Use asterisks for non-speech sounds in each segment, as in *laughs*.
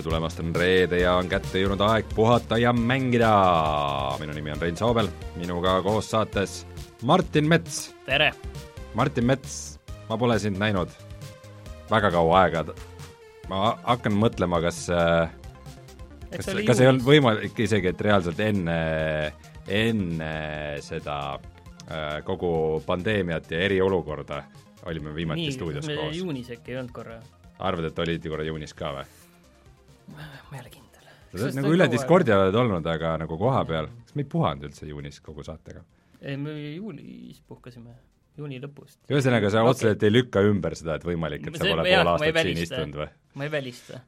tere tulemast, on reede ja on kätte jõudnud aeg puhata ja mängida. minu nimi on Rein Soobel, minuga koos saates Martin Mets. tere! Martin Mets, ma pole sind näinud väga kaua aega. Ma hakkan mõtlema, kas kas, kas ei olnud võimalik isegi, et reaalselt enne, enne seda äh, kogu pandeemiat ja eriolukorda olime viimati nii, stuudios koos? juunis äkki ei olnud korra? arvad, et olid korra juunis ka või? ma ei ole kindel. sa oled nagu üle Discordi oled olnud, aga nagu koha peal, kas me ei puhanud üldse juunis kogu saatega? ei, me juulis puhkasime, juuni lõpust. ühesõnaga, sa Okei. otseselt ei lükka ümber seda, et võimalik, et sa pole pool aastat siin istunud või? ma ei välista.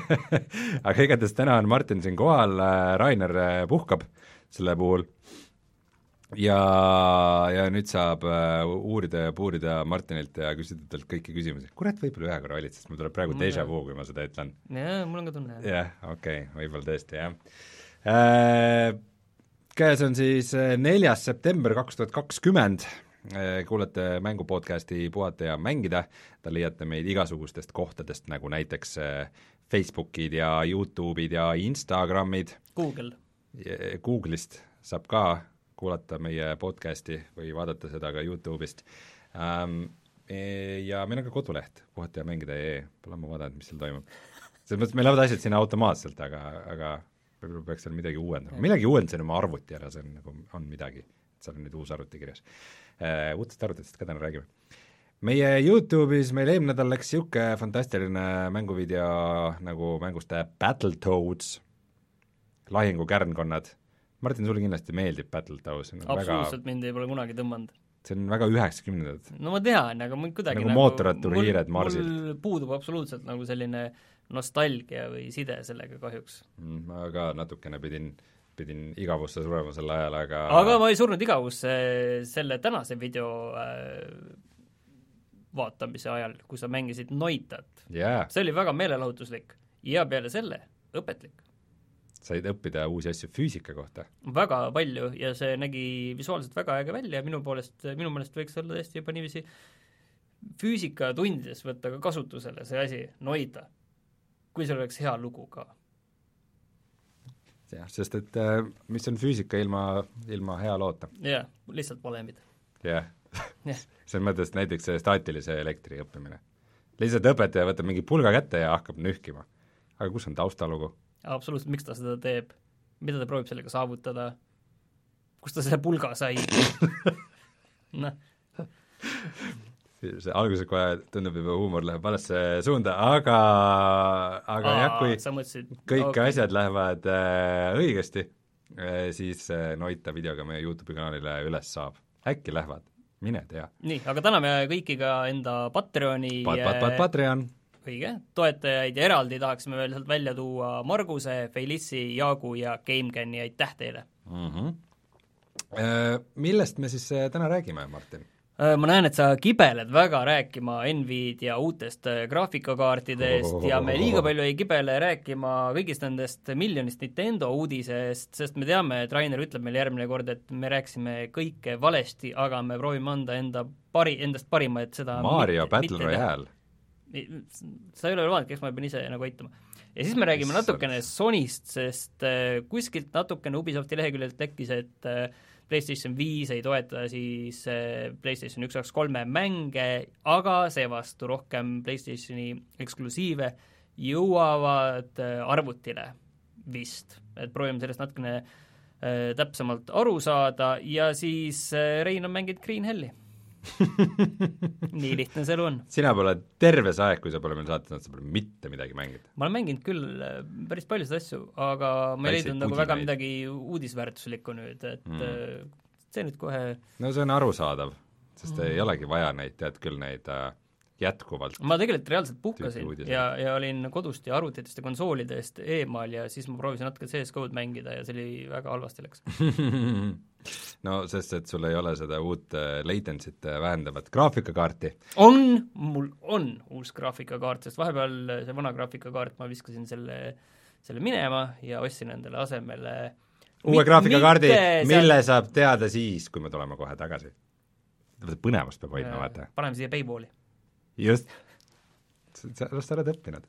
*laughs* aga igatahes täna on Martin siin kohal, Rainer äh, puhkab selle puhul ja, ja nüüd saab äh, uurida ja puurida Martinilt ja küsida talt kõiki küsimusi. kurat, võib-olla ühe korra olid, sest mul tuleb praegu déjà vu, kui ma seda ütlen. jaa, mul on ka tunne. jah, okei okay,, võib-olla tõesti, jah äh, käes on siis äh, neljas september kaks tuhat kakskümmend, kuulate mängu podcasti Puhata ja mängida, te leiate meid igasugustest kohtadest, nagu näiteks äh, Facebookid ja Youtube'id ja Instagramid, Google. Google'ist saab ka kuulata meie podcasti või vaadata seda ka Youtube'ist. Ähm, e- ja meil on ka koduleht, puhata ja mängida ee, pole ammu vaadanud, mis seal toimub. selles mõttes meil lähevad asjad sinna automaatselt, aga, aga võib-olla peaks seal midagi uuendama, millegi uuendasin oma arvuti ära, see on nagu, on midagi, seal on nüüd uus arvuti kirjas. Uutest arvutitest ka täna räägime. meie Youtube'is meil eelmine nädal läks niisugune fantastiline mänguvideo nagu mängust Battletoads, lahingukärnkonnad, Martin, sulle kindlasti meeldib Battletoads, see on väga, absoluutselt mind ei pole kunagi tõmmanud. see on väga üheksakümnendad no ma tean, aga mul kuidagi Nagu mootorratturihiired Marsilt. mul puudub absoluutselt nagu selline nostalgia või side sellega kahjuks. Mm, ma ka natukene pidin, pidin igavusse surema sel ajal, aga aga ma ei surnud igavusse selle tänase video äh, vaatamise ajal, kus sa mängisid Noitat. jaa, see oli väga meelelahutuslik ja peale selle õpetlik. said õppida uusi asju füüsika kohta. väga palju ja see nägi visuaalselt väga äge välja ja minu poolest, minu meelest võiks olla tõesti juba niiviisi füüsikatundides võtta ka kasutusele see asi, Noita. kui seal oleks hea lugu ka. Jah, sest et äh, mis on füüsika ilma, ilma hea loota, jah, lihtsalt valemid. jah Jah. *laughs* selles mõttes näiteks see staatilise elektri õppimine. lihtsalt õpetaja võtab mingi pulga kätte ja hakkab nühkima. aga kus on taustalugu? absoluutselt, miks ta seda teeb? mida ta proovib sellega saavutada? kust ta selle pulga sai? *laughs* noh, *laughs* see alguses kohe tundub juba huumor läheb valesse suunda, aga, aga jah, kui mõtlesid kõik okei. asjad lähevad äh, õigesti äh,, siis äh, Noita videoga meie YouTube'i kanalile üles saab. äkki lähevad, mine tea. nii, aga täname kõiki ka enda Patreoni Pat-, pat-, pat-, Patreon, õige, toetajaid ja eraldi tahaksime veel sealt välja tuua Marguse, Felissi, Jaagu ja GameCami, aitäh teile! mm. -hmm. Millest me siis äh, täna räägime, Martin? Äh, ma näen, et sa kibeled väga rääkima Nvidia uutest äh, graafikakaartidest ja me liiga palju ei kibele rääkima kõigist nendest miljonist Nintendo uudisest, sest me teame, et Rainer ütleb meile järgmine kord, et me rääkisime kõike valesti, aga me proovime anda enda pari, endast parima, et seda Mario mitte- Battle. Royale. sa ei ole veel vaadanud, eks ma pean ise nagu aitama. ja siis me räägime natukene Sonyst, sest äh, kuskilt natukene Ubisofti leheküljelt tekkis, et PlayStation viis ei toeta siis äh, PlayStation üks, kaks, kolme mänge, aga seevastu rohkem PlayStationi eksklusiive jõuavad äh, arvutile vist, et proovime sellest natukene äh, täpsemalt aru saada ja siis Rein on mänginud Green Helli. *laughs* nii lihtne see elu on. sina pole terve see aeg, kui sa pole meil saates olnud, sa pole mitte midagi mänginud. ma olen mänginud küll äh, päris paljusid asju, aga ma ei leidnud nagu väga pudinaid. midagi uudisväärtuslikku nüüd, et Mm. mm. see nüüd kohe no see on arusaadav, sest Mm. ei olegi vaja neid, tead küll, neid äh, jätkuvalt ma tegelikult reaalselt puhkasin ja, ja olin kodust ja arvutitest ja konsoolidest eemal ja siis ma proovisin natuke CS-GO-d mängida ja see oli, väga halvasti läks. *laughs* no sest, et sul ei ole seda uut äh, latency't äh, vähendavat graafikakaarti. on, mul on uus graafikakaart, sest vahepeal see vana graafikakaart, ma viskasin selle, selle minema ja ostsin endale asemele uue graafikakaardi, mille seal... saab teada siis, kui me tuleme kohe tagasi. põnevust peab hoidma, vaata. paneme siia Payballi just, sellest sa oled õppinud.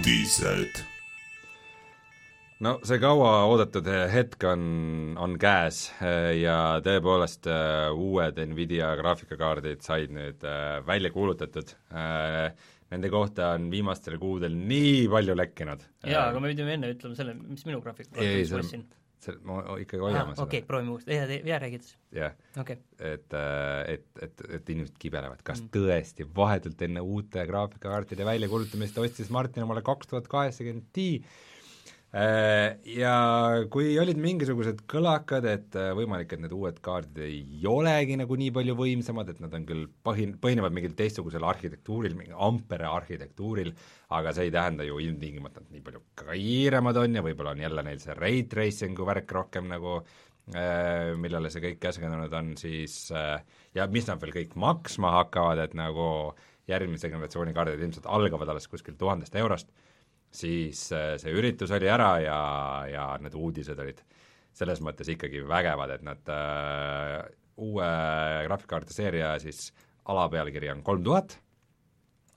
Uudised. no see kauaoodatud hetk on, on käes ja tõepoolest uued Nvidia graafikakaardid said nüüd välja kuulutatud nende kohta on viimastel kuudel nii palju lekkinud. jaa, aga me pidime enne ütlema selle, mis minu graafikakaart ma ostsin. See, ma ikkagi hoiame seda. okei okay,, proovime uuesti, jaa, jaa, räägi edasi. jah okay., et, et, et, et inimesed kibelevad, kas mm. tõesti vahetult enne uute graafikakaartide väljakuulutamist ostis Martin omale kaks tuhat kaheksakümmend Ti Äh, ja kui olid mingisugused kõlakad, et äh, võimalik, et need uued kaardid ei olegi nagu nii palju võimsamad, et nad on küll põhin-, põhinevad mingil teistsugusel arhitektuuril, mingi Ampere arhitektuuril, aga see ei tähenda ju ilmtingimata, et nii palju kiiremad on ja võib-olla on jälle neil see ray tracing'u värk rohkem nagu äh, millele see kõik keskendunud on, siis ja mis nad veel kõik maksma hakkavad, et nagu järgmise generatsiooni kaardid ilmselt algavad alles kuskil tuhandest eurost siis äh, see üritus oli ära ja, ja need uudised olid selles mõttes ikkagi vägevad, et nad äh, uue graafikakaarti seeria siis alapealkiri on kolm tuhat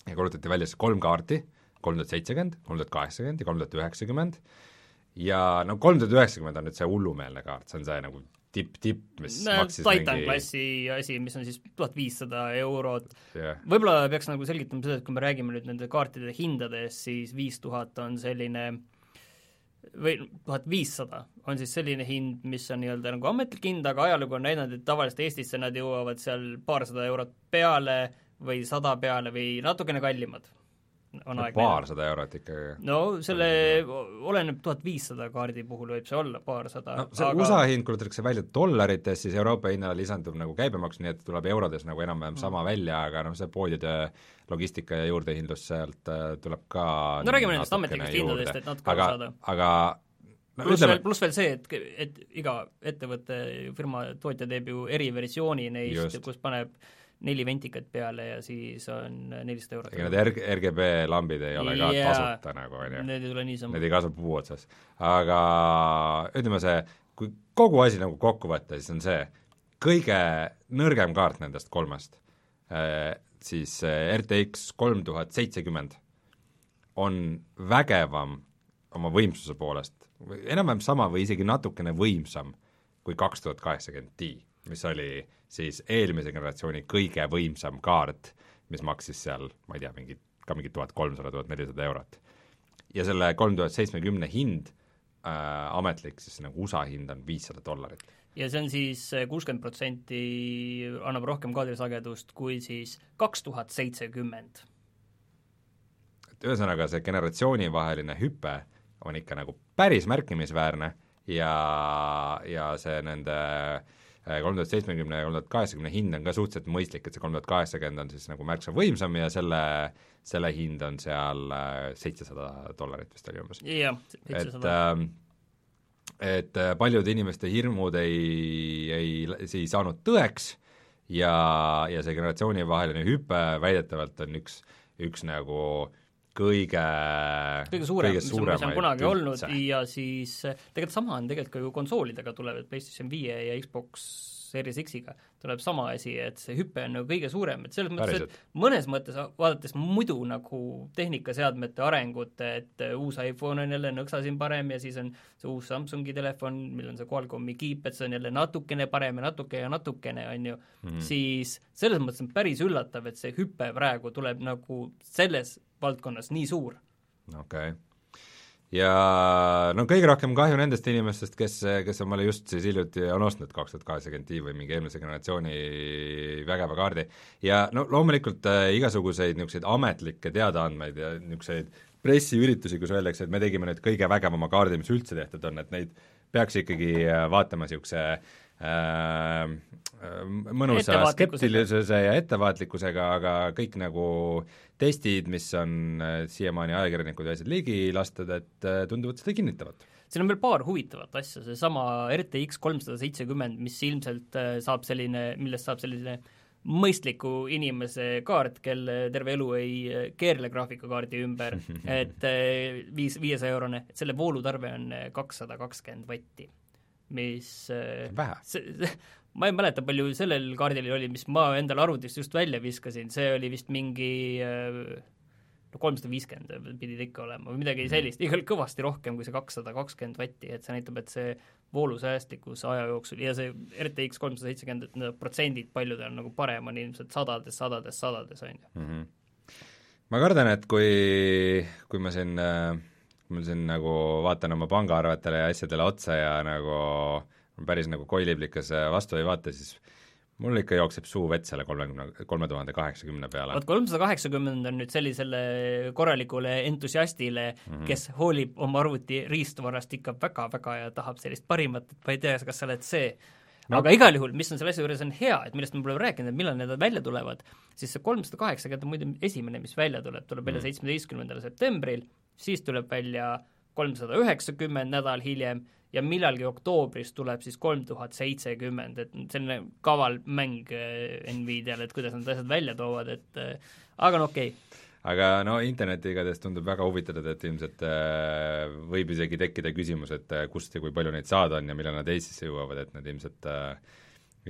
ja kuulutati välja siis kolm kaarti, kolm tuhat seitsekümmend, kolm tuhat kaheksakümmend ja kolm tuhat üheksakümmend, ja no kolm tuhat üheksakümmend on nüüd see hullumeelne kaart, see on see nagu tipp-tipp, mis no, maksis Titan mingi... klassi asi, mis on siis tuhat viissada eurot. Yeah.. võib-olla peaks nagu selgitama seda, et kui me räägime nüüd nende kaartide hindadest, siis viis tuhat on selline või tuhat viissada on siis selline hind, mis on nii-öelda nagu ametlik hind, aga ajalugu on näidanud, et tavaliselt Eestisse nad jõuavad seal paarsada eurot peale või sada peale või natukene kallimad on aeg paarsada eurot ikkagi. no selle, oleneb, tuhat viissada kaardi puhul võib see olla paarsada no see aga... USA hind kuulutatakse välja dollarites, siis Euroopa hinnale lisandub nagu käibemaks, nii et tuleb eurodes nagu enam-vähem sama mm. välja, aga noh, see poodide logistika ja juurdehindlus sealt äh, tuleb ka no räägime nendest ametlikest hindadest, et natuke aru saada. aga no, pluss veel, pluss veel see, et, et iga ettevõte, firma, tootja teeb ju eriversiooni neist, kus paneb neli ventikat peale ja siis on nelisada eurot. ega need RG, RGB lambid ei ole ka yeah. tasuta nagu, on ju. Need ei tule niisama. Need ei kasva puu otsas. aga ütleme see, kui kogu asi nagu kokku võtta, siis on see kõige nõrgem kaart nendest kolmest eh,, siis eh, RTX kolm tuhat seitsekümmend on vägevam oma võimsuse poolest, enam-vähem sama või isegi natukene võimsam kui kaks tuhat kaheksakümmend Ti, mis oli siis eelmise generatsiooni kõige võimsam kaart, mis maksis seal, ma ei tea, mingi, ka mingi tuhat kolmsada, tuhat nelisada eurot. ja selle kolm tuhat seitsmekümne hind äh,, ametlik siis nagu USA hind on viissada dollarit. ja see on siis äh, kuuskümmend protsenti annab rohkem kaadrisagedust kui siis kaks tuhat seitsekümmend. et ühesõnaga, see generatsioonivaheline hüpe on ikka nagu päris märkimisväärne ja, ja see nende äh, Äh, kolm tuhat seitsmekümne ja kolm tuhat kaheksakümne hind on ka suhteliselt mõistlik, et see kolm tuhat kaheksakümmend on siis nagu märksa võimsam ja selle, selle hind on seal äh, seitsesada dollarit vist oli umbes. jah, seitsesada. Ähm, et äh, paljude inimeste hirmud ei, ei, ei saanud tõeks ja, ja see generatsioonivaheline hüpe väidetavalt on üks, üks nagu kõige kõige suurem, mis on, mis on kunagi üldse. olnud ja siis tegelikult sama on tegelikult ka ju konsoolidega tuleb, et PlayStation viie ja Xbox Series X-iga tuleb sama asi, et see hüpe on nagu kõige suurem, et selles mõttes, et mõnes mõttes vaadates muidu nagu tehnikaseadmete arengut, et uus iPhone on jälle nõksa siin parem ja siis on see uus Samsungi telefon, millel on see Qualcomm'i kiip, et see on jälle natukene parem ja natuke ja natukene, on ju mm, -hmm. siis selles mõttes on päris üllatav, et see hüpe praegu tuleb nagu selles valdkonnas nii suur. okei okay ja no kõige rohkem kahju nendest inimestest, kes, kes omale just siis hiljuti on ostnud kaks tuhat kaheksakümmend Ti või mingi eelmise generatsiooni vägeva kaardi ja no loomulikult äh, igasuguseid niisuguseid ametlikke teadaandmeid ja niisuguseid pressiüritusi, kus öeldakse, et me tegime nüüd kõige vägevama kaardi, mis üldse tehtud on, et neid peaks ikkagi äh, vaatama niisuguse äh, mõnusa skeptilisuse ja ettevaatlikkusega, aga kõik nagu testid, mis on äh, siiamaani ajakirjanikud ja asjad ligi lastud, et äh, tunduvad seda kinnitavat. Siin on veel paar huvitavat asja, seesama RTX kolmsada seitsekümmend, mis ilmselt saab selline, millest saab selline mõistliku inimese kaart, kel terve elu ei keerle graafikakaardi ümber, *laughs* et viis, viiesaja eurone, et selle voolutarve on kakssada kakskümmend vatti, mis eh, vähe. see, *laughs* ma ei mäleta, palju sellel kaardil oli, mis ma endale arvutist just välja viskasin, see oli vist mingi äh, no kolmsada viiskümmend pidid ikka olema või midagi mhm. sellist, igal kõvasti rohkem kui see kakssada kakskümmend vatti, et see näitab, et see voolusäästlikkus aja jooksul ja see RTX kolmsada seitsekümmend, et need protsendid paljudel on nagu parem, on ilmselt sadades, sadades, sadades, on ju. Mhm. ma kardan, et kui, kui ma siin, kui ma siin nagu vaatan oma pangaarvetele ja asjadele otsa ja nagu päris nagu koiliblikas vastu ei vaata, siis mul ikka jookseb suu vett selle kolmekümne, kolme tuhande kaheksakümne peale. vot kolmsada kaheksakümmend on nüüd sellisele korralikule entusiastile mm, -hmm. kes hoolib oma arvuti riistvarast ikka väga-väga ja tahab sellist parimat, et ma ei tea, kas sa oled see no.. aga igal juhul, mis on selle asja juures on hea, et millest me pole rääkinud, et millal need välja tulevad, siis see kolmsada kaheksakümmend on muide esimene, mis välja tuleb, tuleb välja mhm. seitsmeteistkümnendal mm. septembril, siis tuleb välja kolmsada üheksakümmend nädal hiljem ja millalgi oktoobris tuleb siis kolm tuhat seitsekümmend, et selline kaval mäng eh, Nvidial, et kuidas nad asjad välja toovad, et eh, aga no okei okay aga no internet igatahes tundub väga huvitatud, et ilmselt äh, võib isegi tekkida küsimus, et äh, kust ja kui palju neid saada on ja millal nad Eestisse jõuavad, et need ilmselt äh,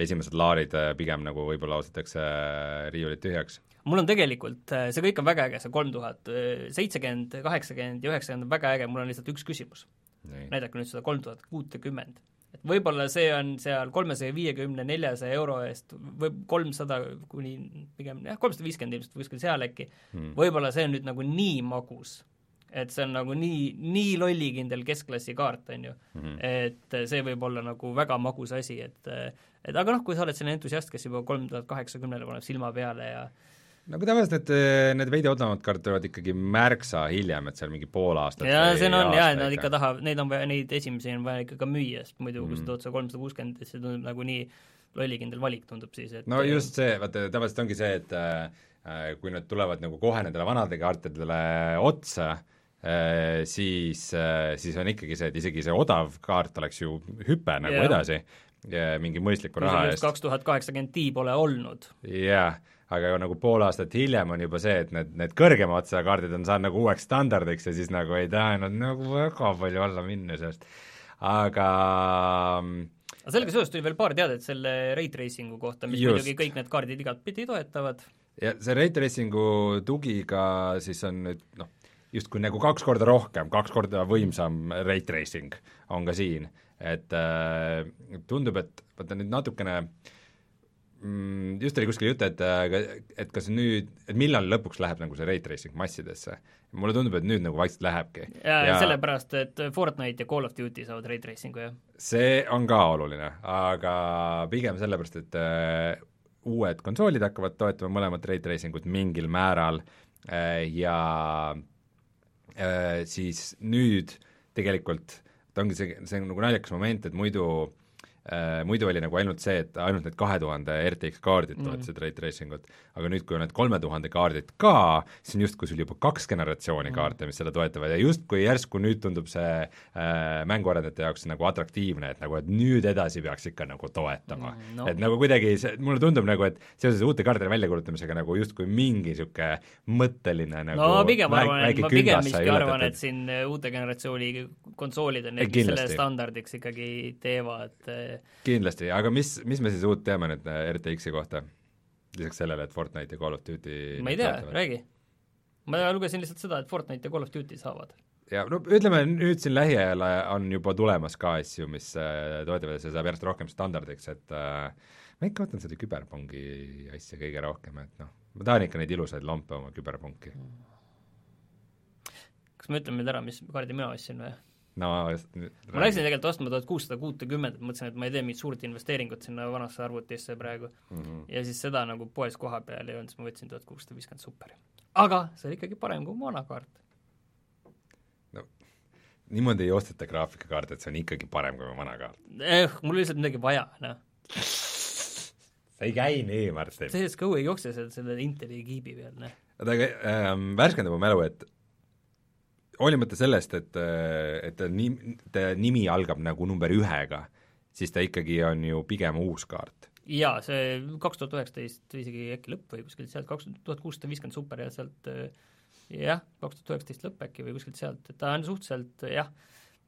esimesed laarid äh, pigem nagu võib-olla ostetakse äh, riiulid tühjaks. mul on tegelikult, äh, see kõik on väga äge, see kolm tuhat seitsekümmend, kaheksakümmend ja üheksakümmend on väga äge, mul on lihtsalt üks küsimus näidake nüüd seda kolm tuhat kuutekümmend. Et võib-olla see on seal kolmesaja viiekümne, neljasaja euro eest või kolmsada kuni pigem jah, kolmsada viiskümmend ilmselt kuskil seal äkki hmm., võib-olla see on nüüd nagu nii magus, et see on nagu nii, nii lollikindel keskklassi kaart, on ju mm, -hmm. et see võib olla nagu väga magus asi, et et aga noh, kui sa oled selline entusiast, kes juba kolm tuhat kaheksakümnele paneb silma peale ja kui tavaliselt need, need veidi odavamad kaardid tulevad ikkagi märksa hiljem, et seal mingi pool aastat jaa, see on, jaa, nad ikka tahavad, neid on vaja, neid esimesi on vaja ikka ka müüa, sest muidu mm. kui sa tood seda kolmsada kuuskümmend, siis see tundub nagu nii lollikindel valik, tundub siis, et no just see, vaata tavaliselt ongi see, et äh, kui nad tulevad nagu kohe nendele vanadele kaartidele otsa äh,, siis äh,, siis on ikkagi see, et isegi see odav kaart oleks ju hüpe nagu yeah. edasi, mingi mõistliku raha eest. kaks tuhat kaheksakümmend Ti pole olnud. jah yeah aga nagu pool aastat hiljem on juba see, et need, need kõrgema otsa kaardid on saanud nagu uueks standardiks ja siis nagu ei taha nad nagu väga palju alla minna sellest, aga aga sellega seoses tuli veel paar teadet selle rate racing'u kohta, mis Just. muidugi kõik need kaardid igatpidi toetavad. ja see rate racing'u tugiga siis on nüüd noh, justkui nagu kaks korda rohkem, kaks korda võimsam rate racing on ka siin, et äh, tundub, et vaata nüüd natukene äh, mm, just oli kuskil jutt, et et kas nüüd, et millal lõpuks läheb nagu see rate tracing massidesse. mulle tundub, et nüüd nagu vaikselt lähebki. ja, ja sellepärast, et Fortnite ja Call of Duty saavad rate tracing'u, jah? see on ka oluline, aga pigem sellepärast, et uh, uued konsoolid hakkavad toetama mõlemat rate tracing ut mingil määral uh, ja uh, siis nüüd tegelikult ta ongi see, see on nagu naljakas moment, et muidu uh, Äh, muidu oli nagu ainult see, et ainult need kahe tuhande RTX kaardid mm. toetasid mm. ray tracing ut, aga nüüd, kui on need kolme tuhande kaardid ka, siis on justkui sul juba kaks generatsiooni mm. kaarte, mis seda toetavad ja justkui järsku nüüd tundub see äh, mänguarendajate jaoks nagu atraktiivne, et nagu, et nüüd edasi peaks ikka nagu toetama mm,. No. et nagu kuidagi see, mulle tundub nagu, et seoses uute kaardide väljakuulutamisega nagu justkui mingi niisugune mõtteline nagu no pigem arvan, ma pigem siiski arvan, et siin uute generatsiooni konsoolid on need, mis selle standardiks ikkagi teevad äh, kindlasti, aga mis, mis me siis uut teame nüüd äh, RTX-i kohta? lisaks sellele, et Fortnite ja Call of Duty ma ei tea, räägi. ma lugesin lihtsalt seda, et Fortnite ja Call of Duty saavad. ja no ütleme, nüüd siin lähiajal äh, on juba tulemas ka asju, mis äh, toetavad ja see saab järjest rohkem standardiks, et äh, ma ikka võtan seda küberpungi asja kõige rohkem, et noh, ma tahan ikka neid ilusaid lampe oma küberpunki. kas ma ütlen nüüd ära, mis kaardi mina ostsin või? No ma läksin tegelikult ostma tuhat kuussada kuutekümmet, et mõtlesin, et ma ei tee mingit suurt investeeringut sinna vanasse arvutisse praegu mm. -hmm. ja siis seda nagu poes koha peal ei olnud, siis ma võtsin tuhat kuussada viiskümmend super. aga see oli ikkagi parem kui mu vana kaart. niimoodi ei osteta graafikakaarte, et see on ikkagi parem kui vana kaart. eh, mul lihtsalt midagi vaja, noh. see ei käi nii, Martin. CSGO ei jookse seal selle Inteli kiibi peal, noh. oota, aga ähm, värskenda mu mälu, et hoolimata sellest, et, et ta nimi, ta nimi algab nagu number ühega, siis ta ikkagi on ju pigem uus kaart. jaa, see kaks tuhat üheksateist isegi äkki lõpp või kuskilt sealt, kaks tuhat kuussada viiskümmend super ja sealt jah, kaks tuhat üheksateist lõpp äkki või kuskilt sealt, et ta on suhteliselt jah,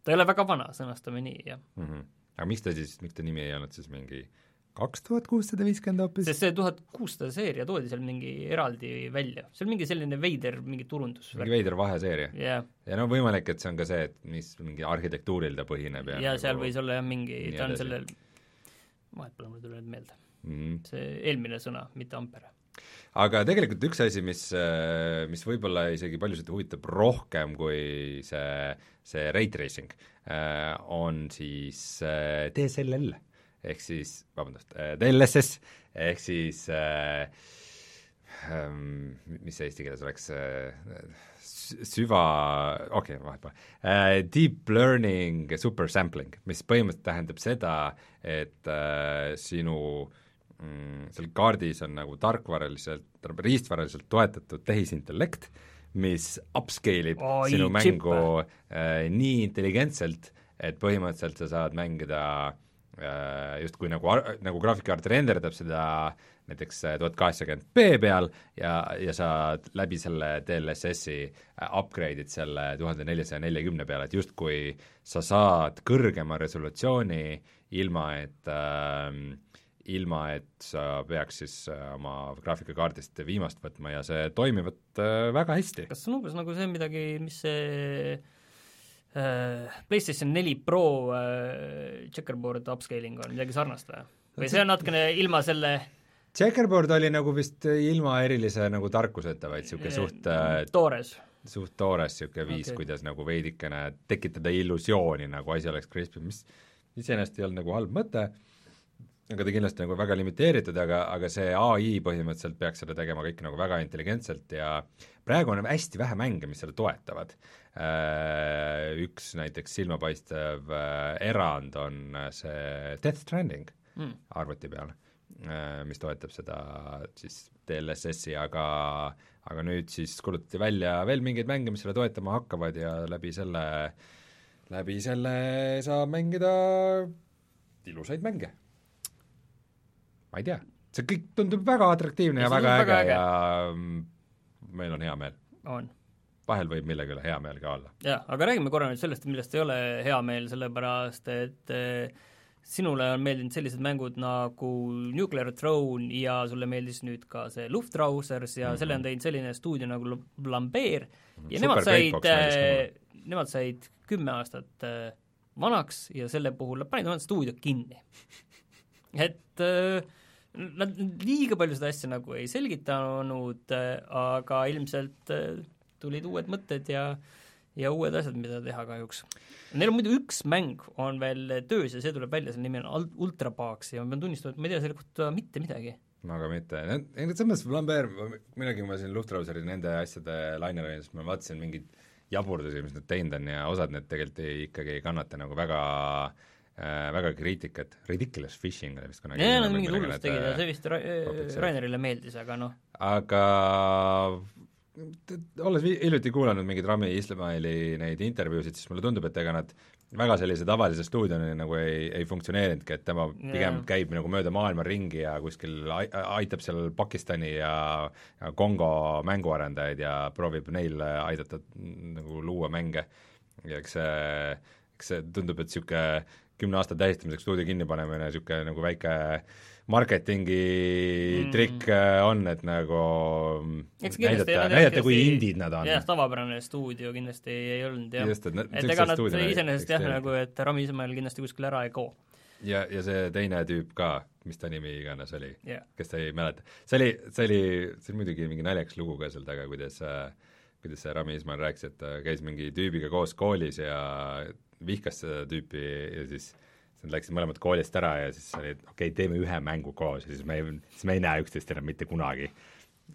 ta ei ole väga vana, sõnastame nii, jah mm. -hmm. aga miks ta siis, miks ta nimi ei olnud siis mingi kaks tuhat kuussada viiskümmend hoopis? sest see tuhat kuussada seeria toodi seal mingi eraldi välja, see on mingi selline veider mingi turundus. mingi veider vaheseeria yeah.? ja no võimalik, et see on ka see, et mis mingi arhitektuuril ta põhineb ja ja nagu seal võis olla jah, mingi, ta on sellel, vahet pole, mul ei tule nüüd meelde mm. -hmm. see eelmine sõna, mitte Ampere aga tegelikult üks asi, mis, mis võib-olla isegi paljusid huvitab rohkem kui see, see rate racing, on siis DSLL ehk siis, vabandust, DLSS ehk siis äh, mis see eesti keeles oleks, süva, okei okay,, vahet pole. Uh,, deep learning super sampling, mis põhimõtteliselt tähendab seda, et uh, sinu mm, seal kaardis on nagu tarkvaraliselt, riistvaraliselt toetatud tehisintellekt, mis upscale ib oh, sinu mängu uh, nii intelligentselt, et põhimõtteliselt sa saad mängida uh, justkui nagu, nagu graafikakaart renderdab seda näiteks tuhat kaheksakümmend B peal ja, ja sa läbi selle DLSS-i upgrade'id selle tuhande neljasaja neljakümne peale, et justkui sa saad kõrgema resolutsiooni ilma, et äh, ilma, et sa peaks siis oma graafikakaardist viimast võtma ja see toimivad äh, väga hästi. kas see on umbes nagu see midagi, mis see äh, PlayStation neli Pro äh, checkerboard upscaling on, midagi sarnast või? või see on natukene ilma selle Checkerboard oli nagu vist ilma erilise nagu tarkuseta, vaid niisugune suht äh, toores. suht toores niisugune viis okay., kuidas nagu veidikene tekitada illusiooni, nagu asi oleks crispy, mis iseenesest ei olnud nagu halb mõte, aga ta kindlasti nagu väga limiteeritud, aga, aga see ai põhimõtteliselt peaks seda tegema kõike nagu väga intelligentselt ja praegu on hästi vähe mänge, mis seda toetavad. Äh, üks näiteks silmapaistev äh, erand on see Death Stranding mm. arvuti peal Äh, mis toetab seda siis DLSS-i, aga aga nüüd siis kuulutati välja veel mingeid mänge, mis seda toetama hakkavad ja läbi selle, läbi selle saab mängida ilusaid mänge. Ma ei tea, see kõik tundub väga atraktiivne ja, ja väga äge, äge ja meil on hea meel. on vahel võib millegi üle hea meel ka olla. jah, aga räägime korra nüüd sellest, millest ei ole hea meel, sellepärast et äh, sinule on meeldinud sellised mängud nagu Nuclear Throne ja sulle meeldis nüüd ka see Luftrausers ja mm -hmm. selle on teinud selline stuudio nagu Lambert mhm. ja Super nemad said, äh, nemad said kümme aastat äh, vanaks ja selle puhul panid oma stuudio kinni et äh, nad liiga palju seda asja nagu ei selgitanud, aga ilmselt tulid uued mõtted ja ja uued asjad, mida teha kahjuks. Neil on muidu üks mäng, on veel töös ja see tuleb välja, selle nimi on Ultrabox ja ma pean tunnistama, et ma ei tea selle kohta mitte midagi. no aga mitte, selles mõttes Lambert, millalgi kui ma siin Luftrauseri nende asjade lainel olin, siis ma vaatasin mingeid jaburdusi, mis nad teinud on ja osad need tegelikult ei, ikkagi ei kannata nagu väga äh, väga kriitikat, ridiculous fishing oli vist kunagi. jaa, nad mingit hullust tegid ja see vist Ra-, Rainerile meeldis, aga noh. aga olles hiljuti kuulanud mingeid Rami Ismaili neid intervjuusid, siis mulle tundub, et ega nad väga sellise tavalise stuudioni nagu ei, ei funktsioneerinudki, et tema pigem yeah. käib nagu mööda maailma ringi ja kuskil aitab seal Pakistani ja, ja Kongo mänguarendajaid ja proovib neil aidata nagu luua mänge. ja eks see, eks see tundub, et niisugune kümne aasta tähistamiseks stuudio kinni panemine, niisugune nagu väike marketingi mm. trikk äh, on, et nagu näidata, näidata, kui indid nad on. jah, tavapärane stuudio kindlasti ei olnud jah. et, et ega nad iseenesest jah, nagu et Rami Ismail kindlasti kuskile ära ei kao. ja, ja see teine tüüp ka, mis ta nimi iganes oli yeah., kes ta ei mäleta, see oli, see oli, see oli muidugi mingi naljakas lugu ka seal taga, kuidas äh, kuidas see Rami Ismail rääkis, et ta käis mingi tüübiga koos koolis ja vihkas seda tüüpi ja siis nad läksid mõlemad koolist ära ja siis oli, et okei okay,, teeme ühe mängu koos ja siis me ei, siis me ei näe üksteist enam mitte kunagi.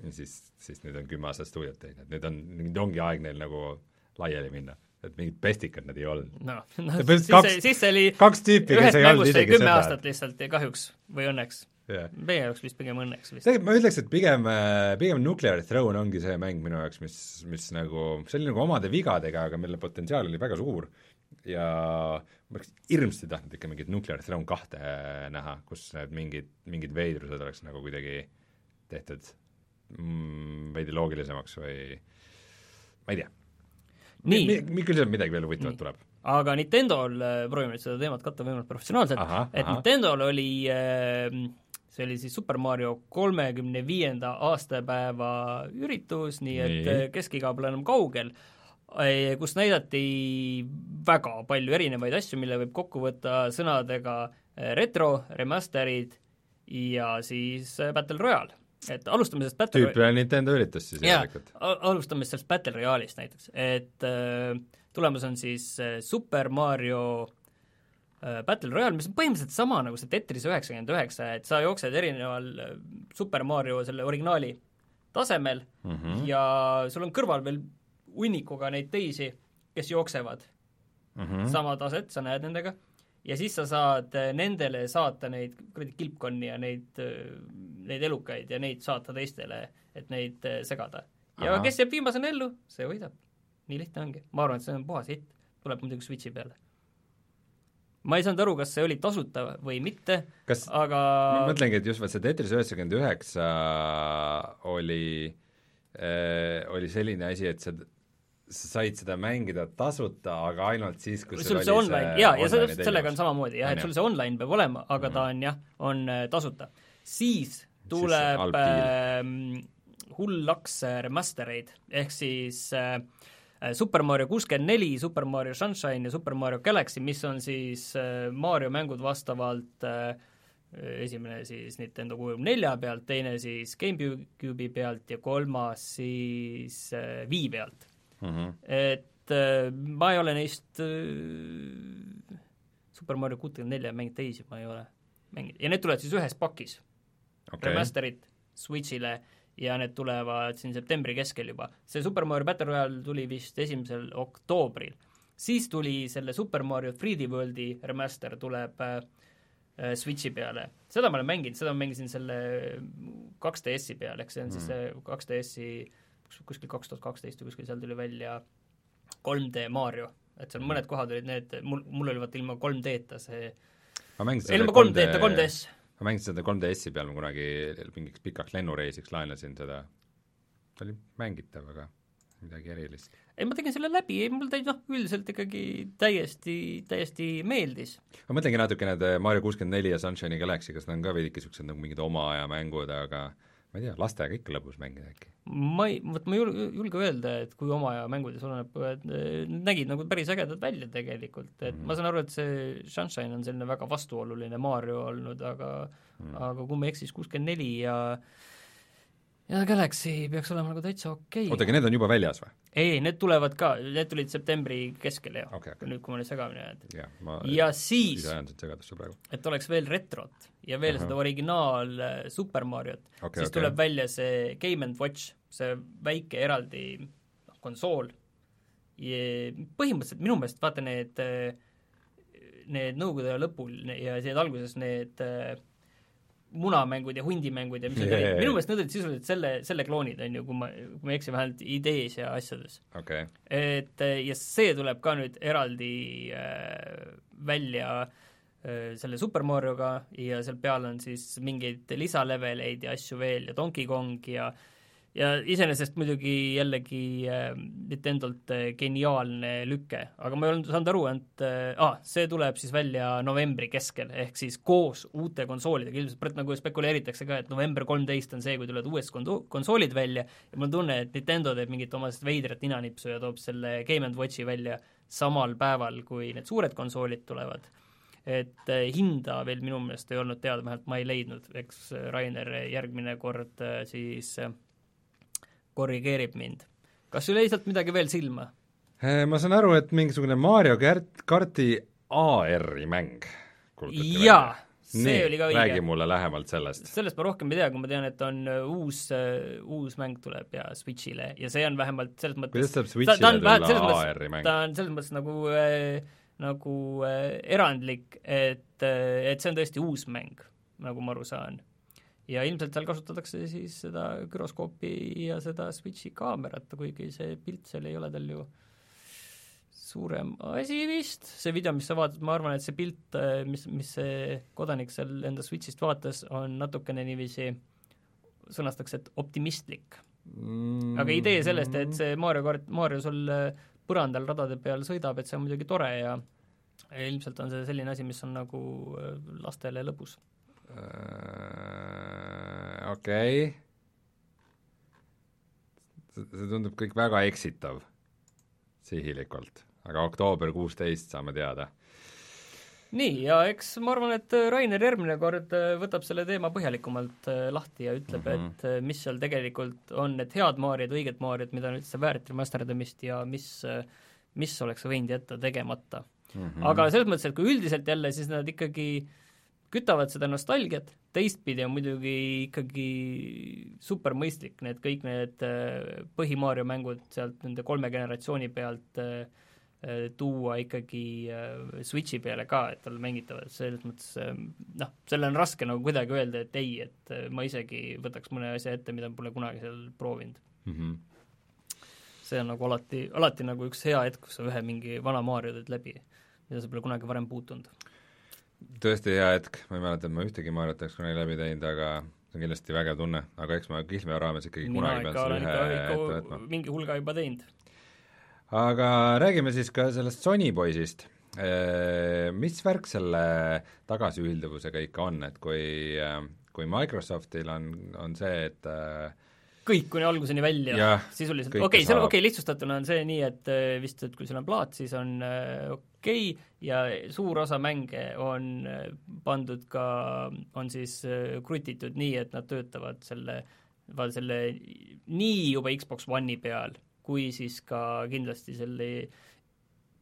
ja siis, siis nüüd on kümme aastat stuudiot teinud, nüüd on, nüüd ongi aeg neil nagu laiali minna. et mingid pestikad nad ei olnud. Ja põhimõtteliselt siis kaks- see, siis see oli kaks tüüpi, kes ei olnud isegi kümme seda. aastat lihtsalt ja kahjuks või õnneks. jah meie jaoks vist pigem õnneks vist. tegelikult ma ütleks, et pigem, pigem Nuclear Throne ongi see mäng minu jaoks, mis, mis nagu, see oli nagu omade vigadega, aga mille potentsiaal oli väga suur ja ma oleks hirmsasti tahtnud ikka mingit Nuclear Throne kahte näha, kus need mingid, mingid veidrused oleks nagu kuidagi tehtud mm, veidi loogilisemaks või ma ei tea. Nii. küll sealt midagi veel huvitavat tuleb. aga Nintendo'l, äh, proovime nüüd seda teemat katta võimalikult professionaalselt, et ahah. Nintendo'l oli äh, see oli siis Super Mario kolmekümne viienda aastapäeva üritus, nii et Nii. nii. keskiga pole enam kaugel, kus näidati väga palju erinevaid asju, mille võib kokku võtta sõnadega äh, retro, remasterid ja siis äh, Battle Royale. et alustame sellest Battle tüüpiline Nintendo üritus siis järelikult., alustame sellest Battle Royale'ist näiteks, et äh, tulemas on siis äh, Super Mario äh, Battle Royale, mis on põhimõtteliselt sama nagu see Tetris üheksakümmend üheksa, et sa jooksed erineval äh, Super Mario selle originaali tasemel mm. -hmm. ja sul on kõrval veel hunnikuga neid teisi, kes jooksevad mm mm. -hmm. sama taset, sa näed nendega, ja siis sa saad äh, nendele saata neid kuradi kilpkonni ja neid, neid elukaid ja neid saata teistele, et neid äh, segada. ja Ahah. kes jääb viimasena ellu, see võidab. nii lihtne ongi. ma arvan, et see on puhas hitt. tuleb muidugi Switchi peale. ma ei saanud aru, kas see oli tasuta või mitte, aga ma mõtlengi, et just vaat see Tetris üheksakümmend üheksa oli äh,, oli selline asi, et sa, sa said seda mängida tasuta, aga ainult siis, kui sul see online, jaa, ja see, sellega on samamoodi jah, et sul see online peab olema, aga ta on jah, on äh, tasuta. siis tuleb deal. äh, hull laks äh, remastereid, ehk siis äh, äh, Super Mario kuuskümmend neli, Super Mario Sunshine ja Super Mario Galaxy, mis on siis äh, Mario mängud vastavalt äh, esimene siis Nintendo kuuekümne nelja pealt, teine siis GameCube'i pealt ja kolmas siis äh, Wii pealt mm. -hmm. et äh, ma ei ole neist äh, Super Mario kuutekümmet nelja mänginud teisi, ma ei ole mänginud ja need tulevad siis ühes pakis okay., remaster'id Switch'ile ja need tulevad siin septembri keskel juba. see Super Mario Battle Royale tuli vist esimesel oktoobril. siis tuli selle Super Mario 3D Worldi remaster tuleb äh, äh, Switchi peale. seda ma olen mänginud, seda ma mängisin selle 2DS-i peal, ehk see on siis see 2DS-i kuskil kaks tuhat kaksteist või kuskil seal tuli välja 3D Mario, et seal mõned kohad olid need, mul, mul oli vaata ilma 3D-ta see, ma mängisin ilma 3D-ta 3DS ma mängisin seda 3DS-i peal, ma kunagi mingiks pikaks lennureisiks laenasin seda, ta oli mängitav, aga midagi erilist. ei, ma tegin selle läbi, ei mul ta noh, üldiselt ikkagi täiesti, täiesti meeldis. ma mõtlengi natukene, et Mario kuuskümmend neli ja Sunshine'i Galaxy, kas need on ka veidike niisugused nagu mingid oma aja mängud, aga ma ei tea, lastega ikka lõbus mängida äkki. ma ei, vot ma ei julge, julge öelda, et kui oma aja mängudes oleneb, nägid nagu päris ägedad välja tegelikult, et Mhm. ma saan aru, et see Sunshine on selline väga vastuoluline Mario olnud, aga Mhm. aga kui ma ei eksi, siis kuuskümmend neli ja ja Galaxy peaks olema nagu täitsa okei oota, aga need on juba väljas või? ei, need tulevad ka, need tulid septembri keskel ja Okei, okei. nüüd, kui ma nüüd segamini ajan. jah, ma ja siis et oleks veel retrot ja veel Ahah. seda originaal äh, Super Mariot Okei, okay, siis okei. tuleb välja see Game and Watch, see väike eraldi noh, konsool. põhimõtteliselt minu meelest vaata need, need Nõukogude aja lõpul ja need alguses need äh, munamängud ja hundimängud ja mis need olid. Minu meelest need olid sisuliselt selle, selle kloonid, on ju, kui ma, kui ma ei eksi, vähemalt idees ja asjades. Okay., et äh, ja see tuleb ka nüüd eraldi äh, välja äh, selle Super Marioga ja seal peal on siis mingeid lisaleveleid ja asju veel ja Donkey Kong ja ja iseenesest muidugi jällegi äh, Nintendolt äh, geniaalne lüke, aga ma ei olnud saanud aru, et äh, ah, see tuleb siis välja novembri keskel, ehk siis koos uute konsoolidega, ilmselt nagu spekuleeritakse ka, et november kolmteist on see, kui tulevad uued konto-, konsoolid välja. Ja mul on tunne, et Nintendo teeb mingit oma veidrat ninanipsu ja toob selle Game and Watchi välja samal päeval, kui need suured konsoolid tulevad. et eh, hinda veel minu meelest ei olnud teada, vähemalt ma ei leidnud, eks Rainer järgmine kord eh, siis eh, korrigeerib mind. kas sul jäi sealt midagi veel silma? Äh, ma saan aru, et mingisugune Mario kärt-, karti AR-i mäng kuulutati jaa, see nii, oli ka räägi õige. mulle lähemalt sellest. sellest ma rohkem ei tea, kui ma tean, et on äh, uus, uus mäng tuleb ja Switch'ile ja see on vähemalt selles mõttes kuidas saab ta Switch'ile on vähemalt selles tulla mõttes- AR-i mäng? ta on selles mõttes nagu äh, nagu äh, erandlik, et et see on tõesti uus mäng, nagu ma aru saan. Ja ilmselt seal kasutatakse siis seda güroskoopi ja seda Switchi kaamerat, kuigi see pilt seal ei ole tal ju suurem asi vist, see video, mis sa vaatad, ma arvan, et see pilt, mis, mis see kodanik seal enda Switch'ist vaatas, on natukene niiviisi sõnastaks, et optimistlik Mm. aga idee sellest, et see Mario kart, Mario sul äh, põrandal radade peal sõidab, et see on muidugi tore ja ja ilmselt on see selline asi, mis on nagu äh, lastele lõbus. Äh, okei. see tundub kõik väga eksitav sihilikult, aga oktoober kuusteist saame teada. nii, ja eks ma arvan, et äh, Rainer järgmine kord äh, võtab selle teema põhjalikumalt äh, lahti ja ütleb mm. -hmm. et äh, mis seal tegelikult on need head Mariod, õiged Mariod, mida on üldse väärt remasterdamist ja mis, mis oleks võinud jätta tegemata mm. -hmm. aga selles mõttes, et kui üldiselt jälle, siis nad ikkagi kütavad seda nostalgiat, teistpidi on muidugi ikkagi super mõistlik need kõik need äh, põhi-Mario mängud sealt nende kolme generatsiooni pealt äh, äh, tuua ikkagi Switchi peale ka, et tal mängitavad, selles mõttes noh, selle on raske nagu kuidagi öelda, et ei, et ma isegi võtaks mõne asja ette, mida pole kunagi seal proovinud. Mhm. see on nagu alati, alati nagu üks hea hetk, kus sa ühe mingi vana Mario teed läbi, mida sa pole kunagi varem puutunud. Tõesti hea hetk, ma ei mäleta, et ma ühtegi Mariot oleks kunagi läbi teinud, aga see on kindlasti vägev tunne, aga eks ma Kihlveo raames ikkagi mina kunagi pean selle ühe ette võtma. mingi hulga juba teinud. aga räägime siis ka sellest Sony poisist. Mis värk selle tagasiühilduvusega ikka on, et kui, kui Microsoftil on, on see, et äh, kõik kuni alguseni välja Jah, sisuliselt, okei okay,, seal okei okay,, lihtsustatuna on see nii, et äh, vist, et kui sul on plaat, siis on äh, okei okay, ja suur osa mänge on äh, pandud ka, on siis krutitud nii, et nad töötavad selle, selle nii juba Xbox One'i peal, kui siis ka kindlasti selle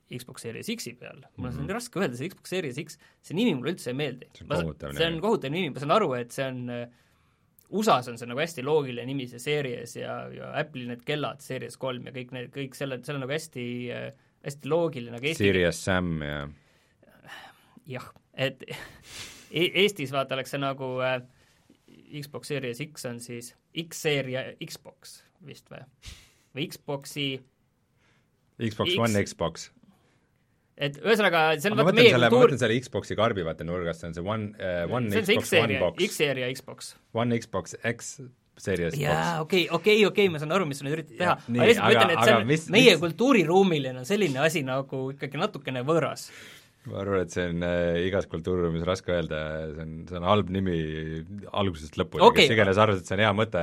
Xbox Series X-i peal, mul on seda nii raske öelda, see Xbox Series X, see nimi mulle üldse ei meeldi. See on kohutav see on nimi. kohutav nimi, ma saan aru, et see on äh, USA-s on see nagu hästi loogiline nimi, see Series ja, ja Apple'il need kellad, Series kolm ja kõik need, kõik selle, see on nagu hästi, hästi loogiline, aga Eesti Serious Sam ja jah, et e Eestis vaata oleks see nagu äh, Xbox Series X on siis X-seeria Xbox vist või? või Xboxi, Xbox X- One Xbox. Et ühesõnaga, see on ma vaata meie selle, ma kultuur mõtlen selle Xboxi karbi vaata nurgast, see on see One uh,, One see Xbox One box, X-seeria Xbox. One Xbox X Series jaa, okei, okei, okei, ma saan aru, mis sa nüüd üritad teha aga lihtsalt ma ütlen, et see on mis- meie mis- kultuuriruumile on selline asi nagu ikkagi natukene võõras. Ma arvan, et see on äh, igas kultuuriruumis raske öelda, see on, see on halb nimi algusest lõpuni Okei. kes iganes arvas, et see on hea mõte,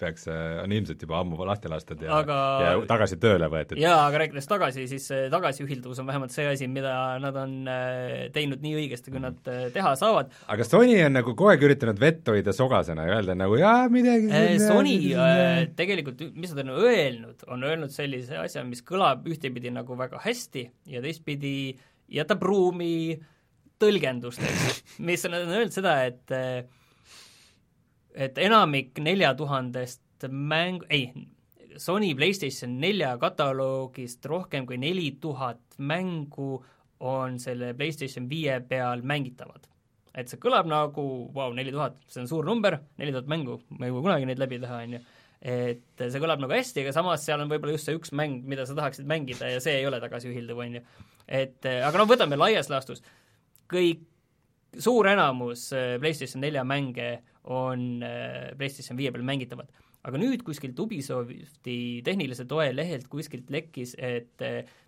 peaks, on ilmselt juba ammu lahti lastud ja Aga- ja tagasi tööle võetud. jaa, aga rääkides tagasi, siis tagasiühilduvus on vähemalt see asi, mida nad on äh, teinud nii õigesti, kui nad äh, teha saavad. aga Sony on nagu kogu aeg üritanud vett hoida sogasena ja öelda nagu jaa, midagi Äh, siin- Sony äh, tegelikult, mis nad on öelnud, on öelnud sellise asja, mis kõlab ühtepidi nagu väga hästi ja teistpidi jätab ruumi tõlgendusteks, mis on, on öelnud seda, et et enamik nelja tuhandest mäng, ei, Sony PlayStation nelja kataloogist rohkem kui neli tuhat mängu on selle PlayStation viie peal mängitavad et see kõlab nagu vau neli tuhat, see on suur number, neli tuhat mängu, ma ei jõua kunagi neid läbi teha, on ju. et see kõlab nagu hästi, aga samas seal on võib-olla just see üks mäng, mida sa tahaksid mängida ja see ei ole tagasiühilduv, on ju. Et aga no võtame laias laastus, kõik, suur enamus äh, PlayStation nelja mänge on äh, PlayStation viie peal mängitavad aga nüüd kuskilt Ubisofti tehnilise toe lehelt kuskilt lekkis, et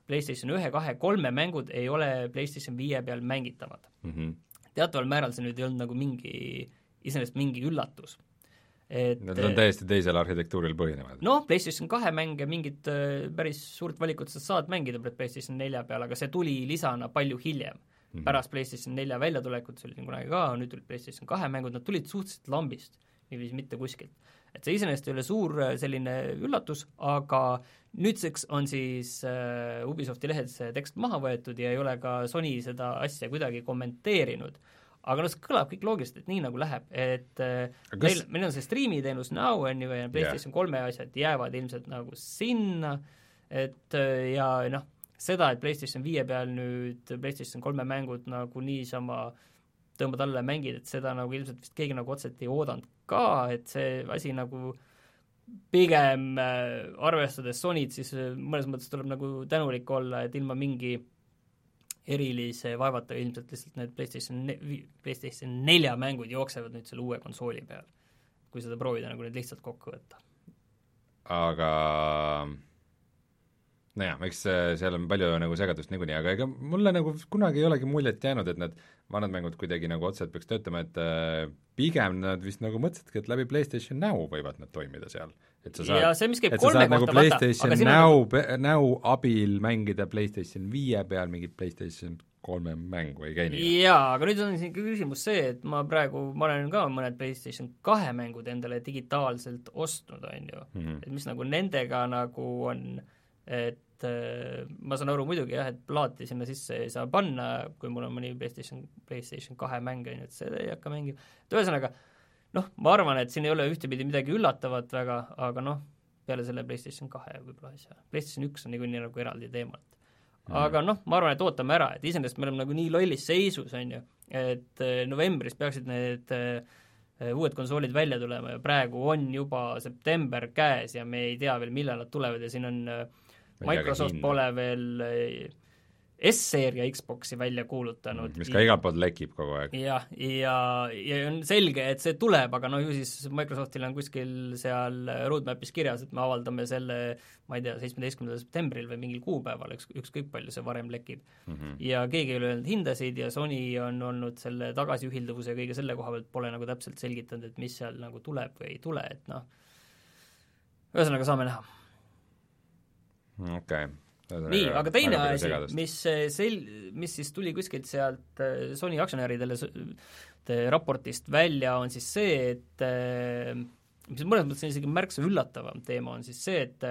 PlayStation ühe, kahe, kolme mängud ei ole PlayStation viie peal mängitavad mm. -hmm. teataval määral see nüüd ei olnud nagu mingi, iseenesest mingi üllatus. Et Nad on täiesti teisel arhitektuuril põhinevad. noh, PlayStation kahe mänge mingit äh, päris suurt valikut sa saad mängida PlayStation nelja peal, aga see tuli lisana palju hiljem mm. -hmm. pärast PlayStation nelja väljatulekut, see oli siin kunagi ka, nüüd tulid PlayStation kahe mängud, nad tulid suhteliselt lambist, niiviisi mitte kuskilt. et see iseenesest ei ole suur äh, selline üllatus, aga nüüdseks on siis äh, Ubisofti lehelt see tekst maha võetud ja ei ole ka Sony seda asja kuidagi kommenteerinud aga noh, see kõlab kõik loogiliselt, et nii nagu läheb, et äh, Aga meil kas-, meil on see striimiteenus Now, on ju, ja PlayStation kolme asjad jäävad ilmselt nagu sinna, et äh, ja noh, seda, et PlayStation viie peal nüüd PlayStation kolme mängud nagu niisama tõmbad alla ja mängid, et seda nagu ilmselt vist keegi nagu otseselt ei oodanud ka, et see asi nagu pigem äh, arvestades Sonyt, siis äh, mõnes mõttes tuleb nagu tänulik olla, et ilma mingi erilise vaevata ilmselt lihtsalt need PlayStation PlayStation nelja mängud jooksevad nüüd selle uue konsooli peal. kui seda proovida nagu nüüd lihtsalt kokku võtta. aga nojah, eks seal on palju nagu segadust niikuinii, aga ega mulle nagu kunagi ei olegi muljet jäänud, et need vanad mängud kuidagi nagu otseselt peaks töötama, et äh, pigem nad vist nagu mõtlesidki, et läbi PlayStation Now võivad nad toimida seal. Et sa ja saad, see, mis käib kolme nagu kohta, vaata, PlayStation nagu Now, Now abil mängida PlayStation viie peal mingit PlayStation kolme mängu, ei käi nii? jaa, aga nüüd on siin küsimus see, et ma praegu, ma olen ka mõned PlayStation kahe mängud endale digitaalselt ostnud, on ju Mhm. et mis nagu nendega nagu on, et äh, ma saan aru muidugi jah, et plaati sinna sisse ei saa panna, kui mul on mõni PlayStation, PlayStation kahe mäng, on ju, et seda ei hakka mängima, et ühesõnaga noh, ma arvan, et siin ei ole ühtepidi midagi üllatavat väga, aga noh, peale selle PlayStation kahe võib-olla asja, PlayStation üks on niikuinii nagu eraldi teema, et aga noh, ma arvan, et ootame ära, et iseenesest me oleme nagu nii lollis seisus, on ju, et eh, novembris peaksid need eh, uued konsoolid välja tulema ja praegu on juba september käes ja me ei tea veel, millal nad tulevad ja siin on eh, Microsoft pole veel S-seeria Xboxi välja kuulutanud mis ka igalt poolt lekib kogu aeg. jah, ja, ja on selge, et see tuleb, aga no ju siis Microsoftil on kuskil seal roadmap'is kirjas, et me avaldame selle ma ei tea, seitsmeteistkümnendal septembril või mingil kuupäeval, üks, ükskõik palju see varem lekib mm. -hmm. ja keegi ei ole öelnud hindasid ja Sony on olnud selle tagasiühilduvuse ja kõige selle koha pealt pole nagu täpselt selgitanud, et mis seal nagu tuleb või ei tule, et noh, ühesõnaga saame näha okei okay. Nii, aga teine asi, mis eh, sel-, mis siis tuli kuskilt sealt eh, Sony aktsionäridele raportist välja, on siis see, et eh, mis mõnes mõttes on isegi märksa üllatavam teema, on siis see, et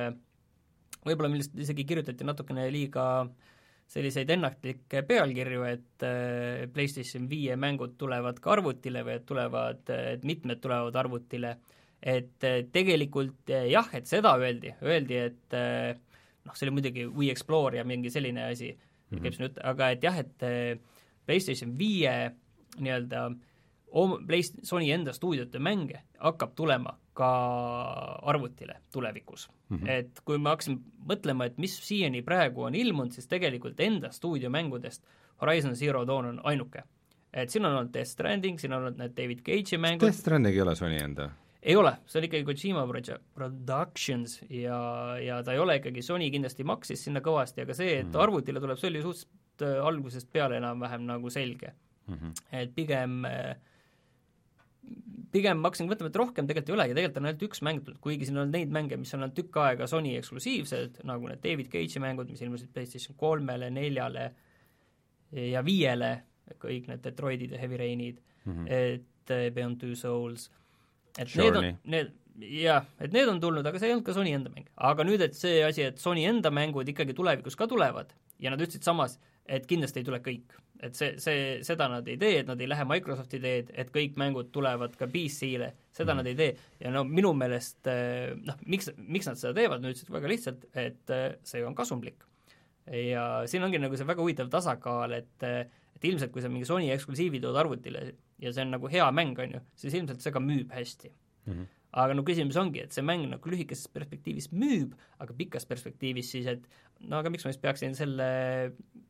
võib-olla millest isegi kirjutati natukene liiga selliseid ennatlikke pealkirju, et PlayStation viie mängud tulevad ka arvutile või et tulevad, et mitmed tulevad arvutile, et tegelikult jah, et seda öeldi, öeldi, et eh, noh, see oli muidugi We Explore ja mingi selline asi mm -hmm. käib siin jutt, aga et jah, et eh, PlayStation viie nii-öelda Play-, Sony enda stuudiote mänge hakkab tulema ka arvutile tulevikus mm. -hmm. et kui me hakkasime mõtlema, et mis siiani praegu on ilmunud, siis tegelikult enda stuudiomängudest Horizon Zero Dawn on ainuke. et siin on olnud Death Stranding, siin on olnud need David Cage'i mängud, Death Stranding ei ole Sony enda? Ei ole, see on ikkagi Kojima Productions ja, ja ta ei ole ikkagi, Sony kindlasti maksis sinna kõvasti, aga see, et arvutile tuleb, see oli suhteliselt äh, algusest peale enam-vähem nagu selge mm. -hmm. et pigem äh, pigem ma hakkasin mõtlema, et rohkem tegelikult ei olegi, tegelikult on ainult üks mäng tulnud, kuigi siin on neid mänge, mis on olnud tükk aega Sony eksklusiivsed, nagu need David Cage'i mängud, mis ilmusid PlayStation kolmele, neljale ja viiele, kõik need Detroitid ja Heavy Rainid mm, -hmm. et äh, Beyond Two Souls, et need on, need jah, et need on tulnud, aga see ei olnud ka Sony enda mäng. aga nüüd, et see asi, et Sony enda mängud ikkagi tulevikus ka tulevad ja nad ütlesid samas, et kindlasti ei tule kõik. et see, see, seda nad ei tee, et nad ei lähe Microsofti teed, et kõik mängud tulevad ka PC-le, seda mm. nad ei tee. ja no minu meelest eh, noh, miks, miks nad seda teevad, nad ütlesid väga lihtsalt, et eh, see on kasumlik. ja siin ongi nagu see väga huvitav tasakaal, et eh, et ilmselt kui sa mingi Sony eksklusiivi tood arvutile ja see on nagu hea mäng, on ju, siis ilmselt see ka müüb hästi Mm -hmm. aga no küsimus ongi, et see mäng nagu lühikeses perspektiivis müüb, aga pikas perspektiivis siis, et no aga miks ma siis peaksin selle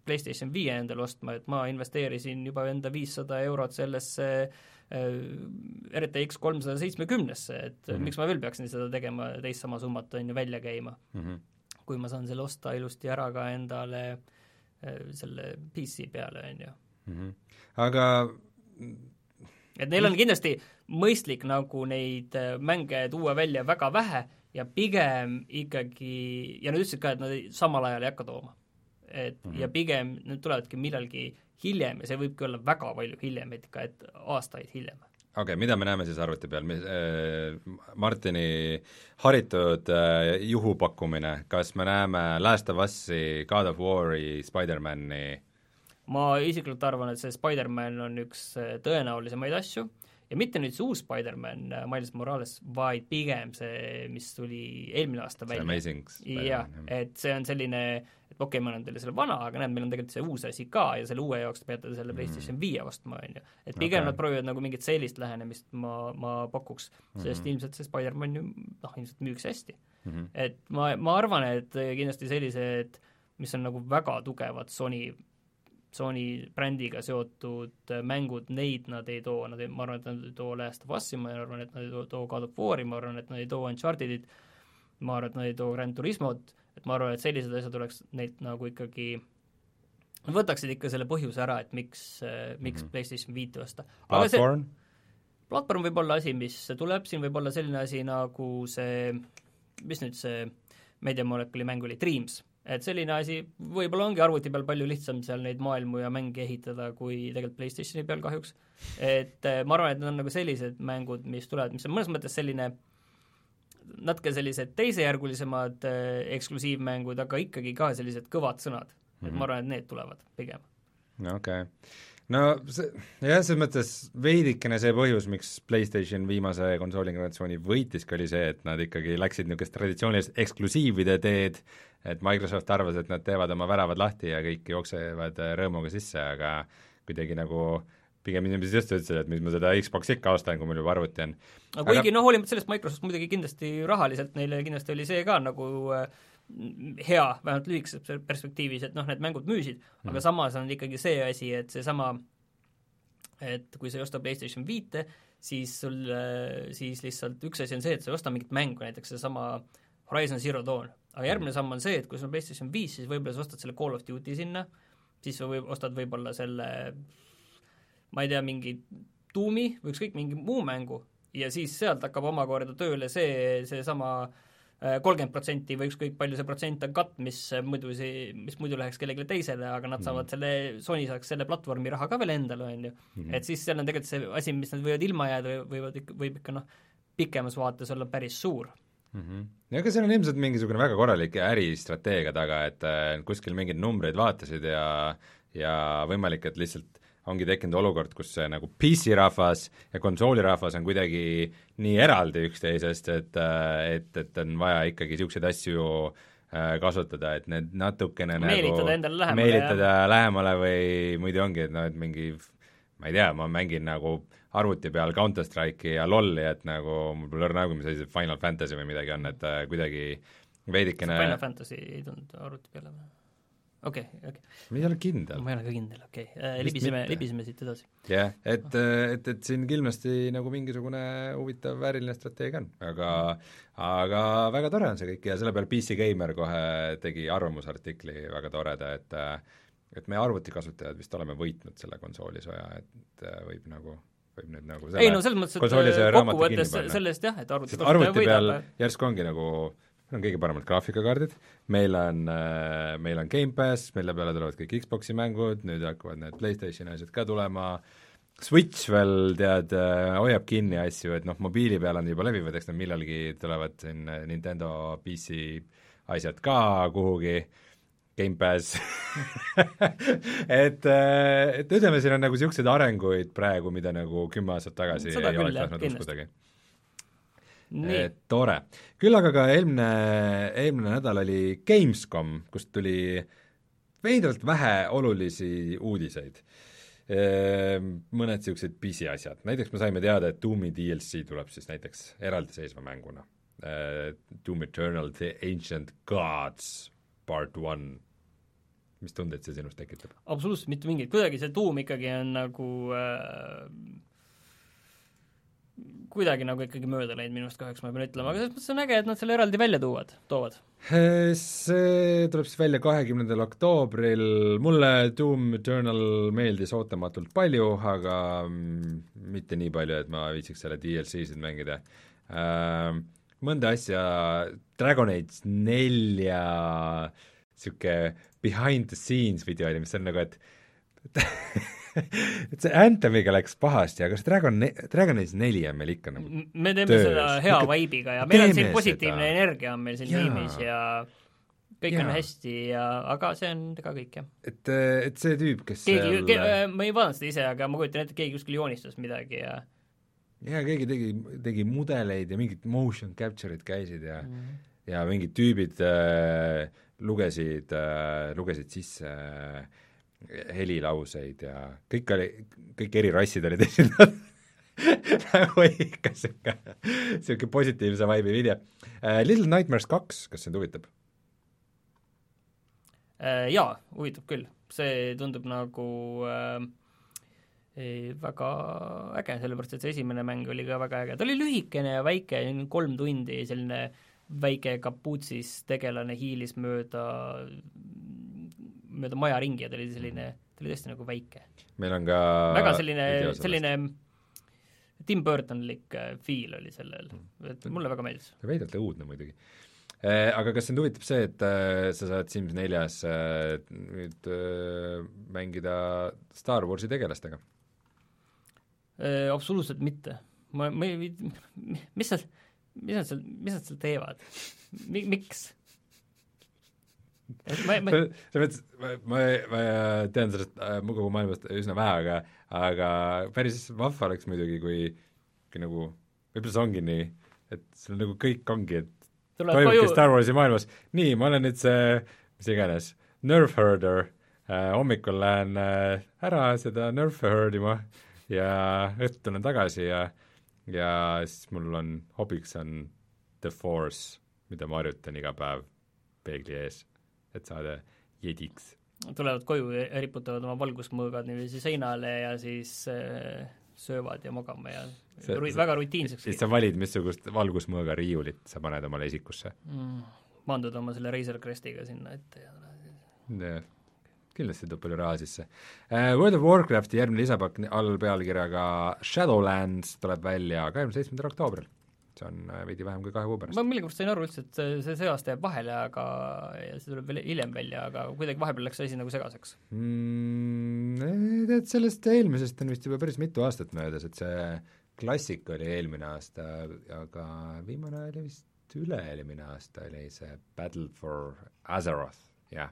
PlayStation viie endale ostma, et ma investeerisin juba enda viissada eurot sellesse äh, RTX kolmsada seitsmekümnesse, et mm Mhm. -hmm. miks ma veel peaksin seda tegema, teist sama summat, on ju, välja käima. Mm -hmm. kui ma saan selle osta ilusti ära ka endale äh, selle PC peale, on ju -hmm. aga et neil on kindlasti mõistlik nagu neid äh, mänge tuua välja väga vähe ja pigem ikkagi, ja nad ütlesid ka, et nad ei, samal ajal ei hakka tooma. et mm -hmm. ja pigem need tulevadki millalgi hiljem ja see võibki olla väga palju hiljem, et ikka, et aastaid hiljem. okei okay,, mida me näeme siis arvuti peal, mis äh, Martini haritud äh, juhupakkumine, kas me näeme Last of Us'i, God of War'i, Spider-man'i ma isiklikult arvan, et see Spider-man on üks äh, tõenäolisemaid asju ja mitte nüüd see uus Spider-man, äh, Miles Morales, vaid pigem see, mis tuli eelmine aasta välja. Jah, et see on selline, et okei okay,, ma annan teile selle vana, aga näed, meil on tegelikult see uus asi ka ja selle uue jaoks te peate selle PlayStation viie ostma, on ju. et pigem Okei. nad proovivad nagu mingit sellist lähenemist ma, ma pakuks, sest ilmselt see Spider-man ju noh, ilmselt müüks hästi. Mhm. et ma, ma arvan, et kindlasti sellised, mis on nagu väga tugevad Sony Sony brändiga seotud mängud, neid nad ei too, nad ei, ma arvan, et nad ei too Last of Us'i, ma arvan, et nad ei too, too God of War'i, ma arvan, et nad ei too Uncharted'it, ma arvan, et nad ei too Grand Turismot, et ma arvan, et sellised asjad oleks neilt nagu ikkagi nad võtaksid ikka selle põhjuse ära, et miks, miks mm. -hmm. PlayStation viite osta. Platvorm, platvorm võib olla asi, mis tuleb, siin võib olla selline asi nagu see, mis nüüd see meediamolekuli mäng oli, Dreams. Et selline asi, võib-olla ongi arvuti peal palju lihtsam seal neid maailmu ja mänge ehitada, kui tegelikult PlayStationi peal kahjuks. et eh, ma arvan, et need on nagu sellised mängud, mis tulevad, mis on mõnes mõttes selline natuke sellised teisejärgulisemad eh, eksklusiivmängud, aga ikkagi ka sellised kõvad sõnad mm. -hmm. et ma arvan, et need tulevad pigem. okei okay. No see, jah, selles mõttes veidikene see põhjus, miks PlayStation viimase konsooligeneratsiooni võitiski, oli see, et nad ikkagi läksid niisugust traditsioonilist eksklusiivide teed, et Microsoft arvas, et nad teevad oma väravad lahti ja kõik jooksevad rõõmuga sisse, aga kuidagi nagu pigem inimesed just ütlesid, et mis ma seda Xbox'i ikka ostan, kui mul juba arvuti on. no kuigi aga... noh, hoolimata sellest Microsoft muidugi kindlasti rahaliselt neile kindlasti oli see ka nagu äh, hea, vähemalt lühikeses per- perspektiivis, et noh, need mängud müüsid mm., aga samas on ikkagi see asi, et seesama et kui sa ei osta PlayStation viite, siis sul, siis lihtsalt üks asi on see, et sa ei osta mingit mängu, näiteks seesama Horizon Zero Dawn, aga järgmine samm on see, et kui sul on PlayStation viis, siis võib-olla sa ostad selle Call of Duty sinna, siis sa või ostad võib-olla selle ma ei tea, mingi Doomi või ükskõik mingi muu mängu ja siis sealt hakkab omakorda tööle see, seesama äh, kolmkümmend protsenti või ükskõik palju see protsent on katt, mis muidu see, mis muidu läheks kellelegi teisele, aga nad saavad selle, Sony saaks selle platvormi raha ka veel endale, on ju. et siis seal on tegelikult see asi, mis nad võivad ilma jääda, võivad ikka, võib ikka noh, pikemas vaates olla päris suur mm. -hmm. ja ega seal on ilmselt mingisugune väga korralik äristrateegia taga, et äh, kuskil mingeid numbreid vaatasid ja ja võimalik, et lihtsalt ongi tekkinud olukord, kus see nagu PC-rahvas ja konsoolirahvas on kuidagi nii eraldi üksteisest, et et, et on vaja ikkagi niisuguseid asju äh, kasutada, et need natukene Meelitada nagu endale lähemale, meelitada lähemale või muidu ongi, et noh, et mingi ma ei tea, ma mängin nagu arvuti peal Counter Strike'i ja LOL-i, et nagu mul pole õrna aimu, mis asi see Final Fantasy või midagi on, et äh, kuidagi veidikene Final Fantasy ei tulnud arvuti peale või? Okei okay,, okei okay. ma ei ole kindel. ma ei ole ka kindel, okei okay. Vist libiseme, libiseme siit edasi. jah yeah,, et, et, et siin kindlasti nagu mingisugune huvitav vääriline strateegia on, aga aga väga tore on see kõik ja selle peale PC Gamer kohe tegi arvamusartikli väga toreda, et et me arvutikasutajad vist oleme võitnud selle konsoolisõja, et võib nagu, võib nüüd nagu ei no selles mõttes, et kokkuvõttes sellest jah, et arvuti arvuti peal võidab järsku ongi nagu meil on kõige paremad graafikakaardid, meil on, meil on Gamepass, mille peale tulevad kõik Xboxi mängud, nüüd hakkavad need PlayStationi asjad ka tulema, Switch veel tead, hoiab kinni asju, et noh, mobiili peal on juba levivad, eks nad millalgi tulevad siin Nintendo PC asjad ka kuhugi, Gamepass *laughs* et, et ütleme, siin on nagu niisuguseid arenguid praegu, mida nagu kümme aastat tagasi Seda ei oleks tahtnud uskudagi tore. küll aga ka eelmine, eelmine nädal oli Gamescom, kust tuli veidralt vähe olulisi uudiseid. Mõned niisugused pisiasjad, näiteks me saime teada, et Doomi DLC tuleb siis näiteks eraldiseisva mänguna. Doom Eternal The Ancient Gods Part One. mis tundeid see sinus tekitab? absoluutselt mitte mingeid, kuidagi see tuum ikkagi on nagu äh, kuidagi nagu ikkagi mööda läinud minust kahjuks, ma pean ütlema, aga selles mõttes on äge, et nad selle eraldi välja tuuvad, toovad. See tuleb siis välja kahekümnendal oktoobril, mulle Doom Eternal meeldis ootamatult palju, aga mm, mitte nii palju, et ma viitsiks selle DLC-sid mängida äh, mõnda asja, Dragon Age nelja niisugune behind the scenes video oli, mis on nagu, et *laughs* *laughs* et see Anthemiga läks pahasti, aga see Dragon, Dragon Age neli on meil ikka nagu me teeme töös. seda hea Ikka vibe'iga ja meil on siin positiivne seda. energia on meil siin tiimis ja kõik on Jaa. hästi ja aga see on ka kõik, jah. et, et see tüüp, kes keegi seal ke,, ma ei vaadanud seda ise, aga ma kujutan ette, keegi kuskil joonistas midagi ja jaa, keegi tegi, tegi mudeleid ja mingid motion capture'id käisid ja mm. ja mingid tüübid äh, lugesid äh,, lugesid sisse äh, helilauseid ja kõik oli, kõik eri rassid olid *laughs* esindatud nagu ikka sihuke, sihuke positiivse vibe'i video äh,. Little Nightmares kaks, kas sind huvitab? Äh, jaa, huvitab küll, see tundub nagu äh, ei, väga äge, sellepärast et see esimene mäng oli ka väga äge, ta oli lühikene ja väike, kolm tundi, selline väike kapuutsis tegelane hiilis mööda, mööda maja ringi ja ta oli selline, ta oli tõesti nagu väike. meil on ka väga selline selline Tim Burtonlik äh, feel oli sellel, et mulle väga meeldis. veidralt õudne muidugi. Aga kas sind huvitab see, et äh, sa saad Sims neljas äh, nüüd äh, mängida Star Warsi tegelastega? Äh, absoluutselt mitte. ma, ma ei, mis nad, mis nad seal, mis nad seal teevad Mi,? miks? Ma, ma selles mõttes, ma, ma, tean sellest äh, mugavamaailmast üsna vähe, aga aga päris vahva oleks muidugi, kui kui nagu võib-olla see ongi nii, et sul nagu kõik ongi, et toimubki koju, Star Warsi maailmas, nii, ma olen nüüd see mis iganes, Nerf herder. Äh,, hommikul lähen äh, ära seda Nerf'e herdima ja õhtul tulen tagasi ja ja siis mul on hobiks on The Force, mida ma harjutan iga päev peegli ees, et saada jediks. tulevad koju ja riputavad oma valgusmõõgad niiviisi seinale ja siis äh, söövad ja magama ja See- ru, väga rutiinseks siis sa valid, missugust valgusmõõga riiulit sa paned omale esikusse. mm, maandud oma selle Razer Crestiga sinna ette ja kindlasti tuleb palju raha sisse uh,. World of Warcrafti järgmine lisapakk all pealkirjaga Shadowlands tuleb välja kahekümne seitsmendal oktoobril. See on äh, veidi vähem kui kahe kuu pärast ma. millegipärast sain aru üldse, et see, see see aasta jääb vahele, aga ja see tuleb veel hiljem välja, aga kuidagi vahepeal läks see asi nagu segaseks. mm,. Tead, sellest eelmisest on vist juba päris mitu aastat möödas, et see klassik oli eelmine aasta, aga viimane oli vist üle-eelmine aasta oli see Battle for Azeroth, jah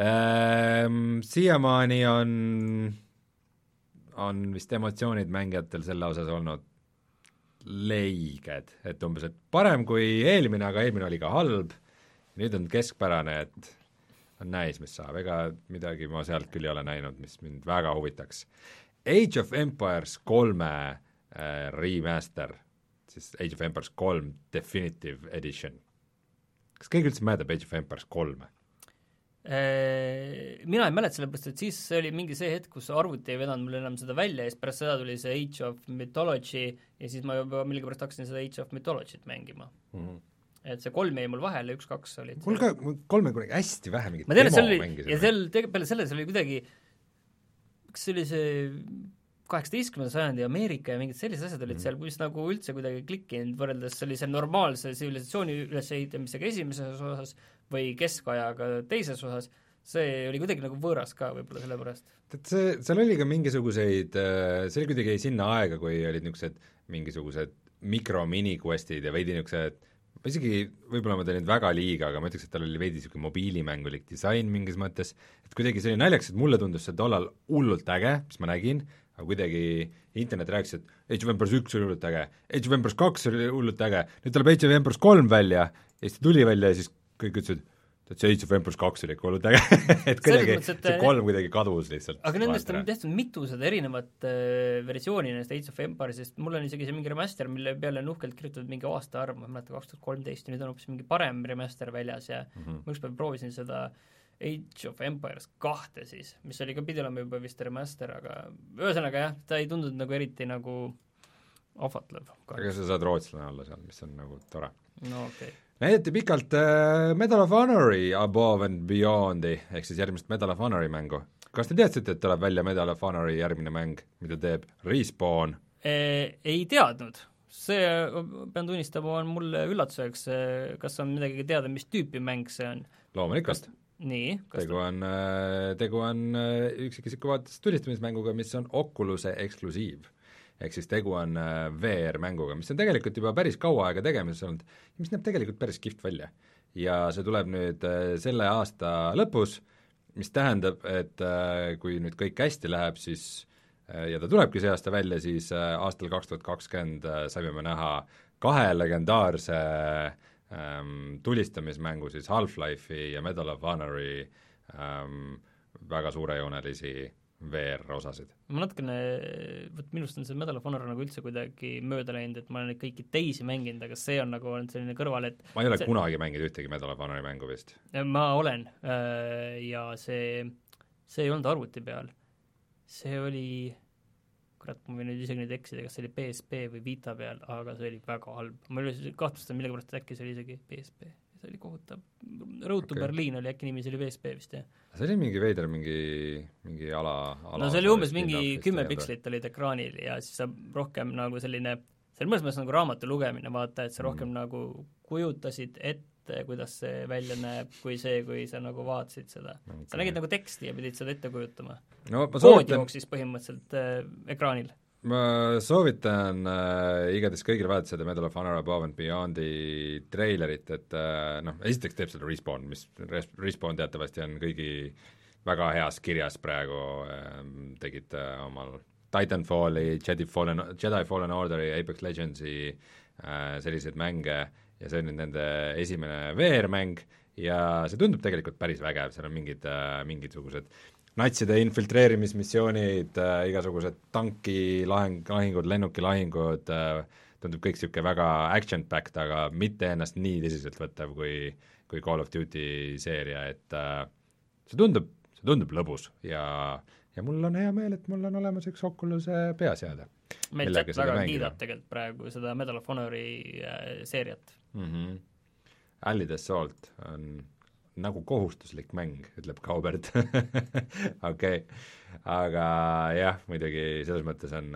ehm,. Siiamaani on, on vist emotsioonid mängijatel selle osas olnud leiged, et umbes, et parem kui eelmine, aga eelmine oli ka halb, nüüd on keskpärane, et on näis, mis saab, ega midagi ma sealt küll ei ole näinud, mis mind väga huvitaks. Age of Empires kolme äh, remaster, siis Age of Empires kolm Definitive Edition. kas keegi üldse mäletab Age of Empires kolme? Äh, mina ei mäleta, sellepärast et siis oli mingi see hetk, kus arvuti ei vedanud mul enam seda välja ja siis pärast seda tuli see Age of Mythology ja siis ma juba millegipärast hakkasin seda Age of Mythology't mängima. et see kolm jäi mul vahele, üks-kaks olid mul ka, kolme kunagi hästi vähe mingit ma tean, et seal oli, ja seal peale selle seal oli kuidagi kas see oli see kaheksateistkümnenda sajandi Ameerika ja mingid sellised asjad olid mm. seal, mis nagu üldse kuidagi klikkinud võrreldes sellise normaalse tsivilisatsiooni ülesehitamisega esimeses osas või keskajaga teises osas, see oli kuidagi nagu võõras ka võib-olla sellepärast. et see, seal oli ka mingisuguseid, see oli kuidagi sinna aega, kui olid niisugused mingisugused mikro-mini-questid ja veidi niisugused ma isegi, võib-olla ma teen nüüd väga liiga, aga ma ütleks, et tal oli veidi niisugune mobiilimängulik disain mingis mõttes, et kuidagi see oli naljakas, et mulle tundus see tollal hullult äge, mis ma nägin, aga kuidagi internet rääkis, et Age of Empires üks oli hullult äge, Age of Empires kaks oli hullult äge, nüüd tuleb Age of Empires kolm välja ja siis ta tuli välja ja siis kõik ütlesid, *laughs* et see Age of Empires kaks oli hullult äge et kuidagi see kolm kuidagi kadus lihtsalt. aga nendest on tehtud mitu seda erinevat äh, versiooni nendest Age of Empires'ist, mul on isegi see mingi remaster, mille peale on uhkelt kirjutatud mingi aastaarv, ma ei mäleta, kaks tuhat kolmteist ja nüüd on hoopis mingi parem remaster väljas ja mm. -hmm. ma ükspäev proovisin seda Age of Empires kahte siis, mis oli ka, pidi olema juba vist remaster, aga ühesõnaga jah, ta ei tundunud nagu eriti nagu ahvatlev. aga sa saad rootslane olla seal, mis on nagu tore. no okei okay.. Näidati pikalt äh, Medal of Honori Above and Beyond'i ehk siis järgmist Medal of Honori mängu. kas te teadsite, et tuleb välja Medal of Honori järgmine mäng, mida teeb Respawn? E, ei teadnud, see, pean tunnistama, on mulle üllatuseks, kas on midagi teada, mis tüüpi mäng see on? loomulikult, nii, tegu on, tegu on äh, üksikisiku vaates tulistamismänguga, mis on Oculus'e eksklusiiv. Ehk siis tegu on äh, VR-mänguga, mis on tegelikult juba päris kaua aega tegemises olnud mis näeb tegelikult päris kihvt välja. ja see tuleb nüüd äh, selle aasta lõpus, mis tähendab, et äh, kui nüüd kõik hästi läheb, siis ja ta tulebki see aasta välja, siis aastal kaks tuhat kakskümmend saime me näha kahe legendaarse ähm, tulistamismängu siis Half-Life'i ja Medal of Honori ähm, väga suurejoonelisi VR-osasid. ma natukene, vot minust on see Medal of Honor nagu üldse kuidagi mööda läinud, et ma olen neid kõiki teisi mänginud, aga see on nagu olnud selline kõrval, et ma ei ole see, kunagi mänginud ühtegi Medal of Honori mängu vist. ma olen äh, ja see, see ei olnud arvuti peal. see oli, kurat, ma võin nüüd isegi nüüd eksida, kas see oli PSP või Vita peal, aga see oli väga halb. ma üldse kahtlustan millegipärast, et äkki see oli isegi PSP. See oli kohutav. Road to okay. Berliin oli äkki nimi, see oli PSP vist, jah? see oli mingi veider mingi, mingi ala, ala no see oli umbes mingi kümme pikslit olid ekraanil ja siis sa rohkem nagu selline, see oli mõnes mõttes nagu raamatu lugemine, vaata, et sa rohkem mm. nagu kujutasid ette, kuidas see välja näeb, kui see, kui sa nagu vaatasid seda. sa nägid nagu teksti ja pidid seda ette kujutama. no kood soovitan, jooksis põhimõtteliselt äh, ekraanil. Ma soovitan äh, igatahes kõigil vaadata seda Medal of Honor Above and Beyondi treilerit, et äh, noh, esiteks teeb seda Respawn, mis Res-, Respawn teatavasti on kõigi väga heas kirjas praegu äh,, tegid äh, omal Titanfalli, Jedi Fallen, Jedi Fallen Orderi, Apex Legendsi äh, selliseid mänge ja see on nüüd nende esimene VR-mäng ja see tundub tegelikult päris vägev, seal on mingid äh,, mingisugused natside infiltreerimismissioonid äh,, igasugused tankilahing, lahingud, lennukilahingud äh,, tundub kõik niisugune väga action-packed, aga mitte ennast nii tõsiseltvõttev kui, kui Call of Duty seeria, et äh, see tundub, see tundub lõbus ja, ja mul on hea meel, et mul on olemas üks Oculus'e peaseade meil chat väga kiidab tegelikult praegu seda Medal of Honori äh, seeriat. mm. -hmm. Allied Assault on nagu kohustuslik mäng, ütleb Kaubert *laughs* okei okay., aga jah, muidugi selles mõttes on,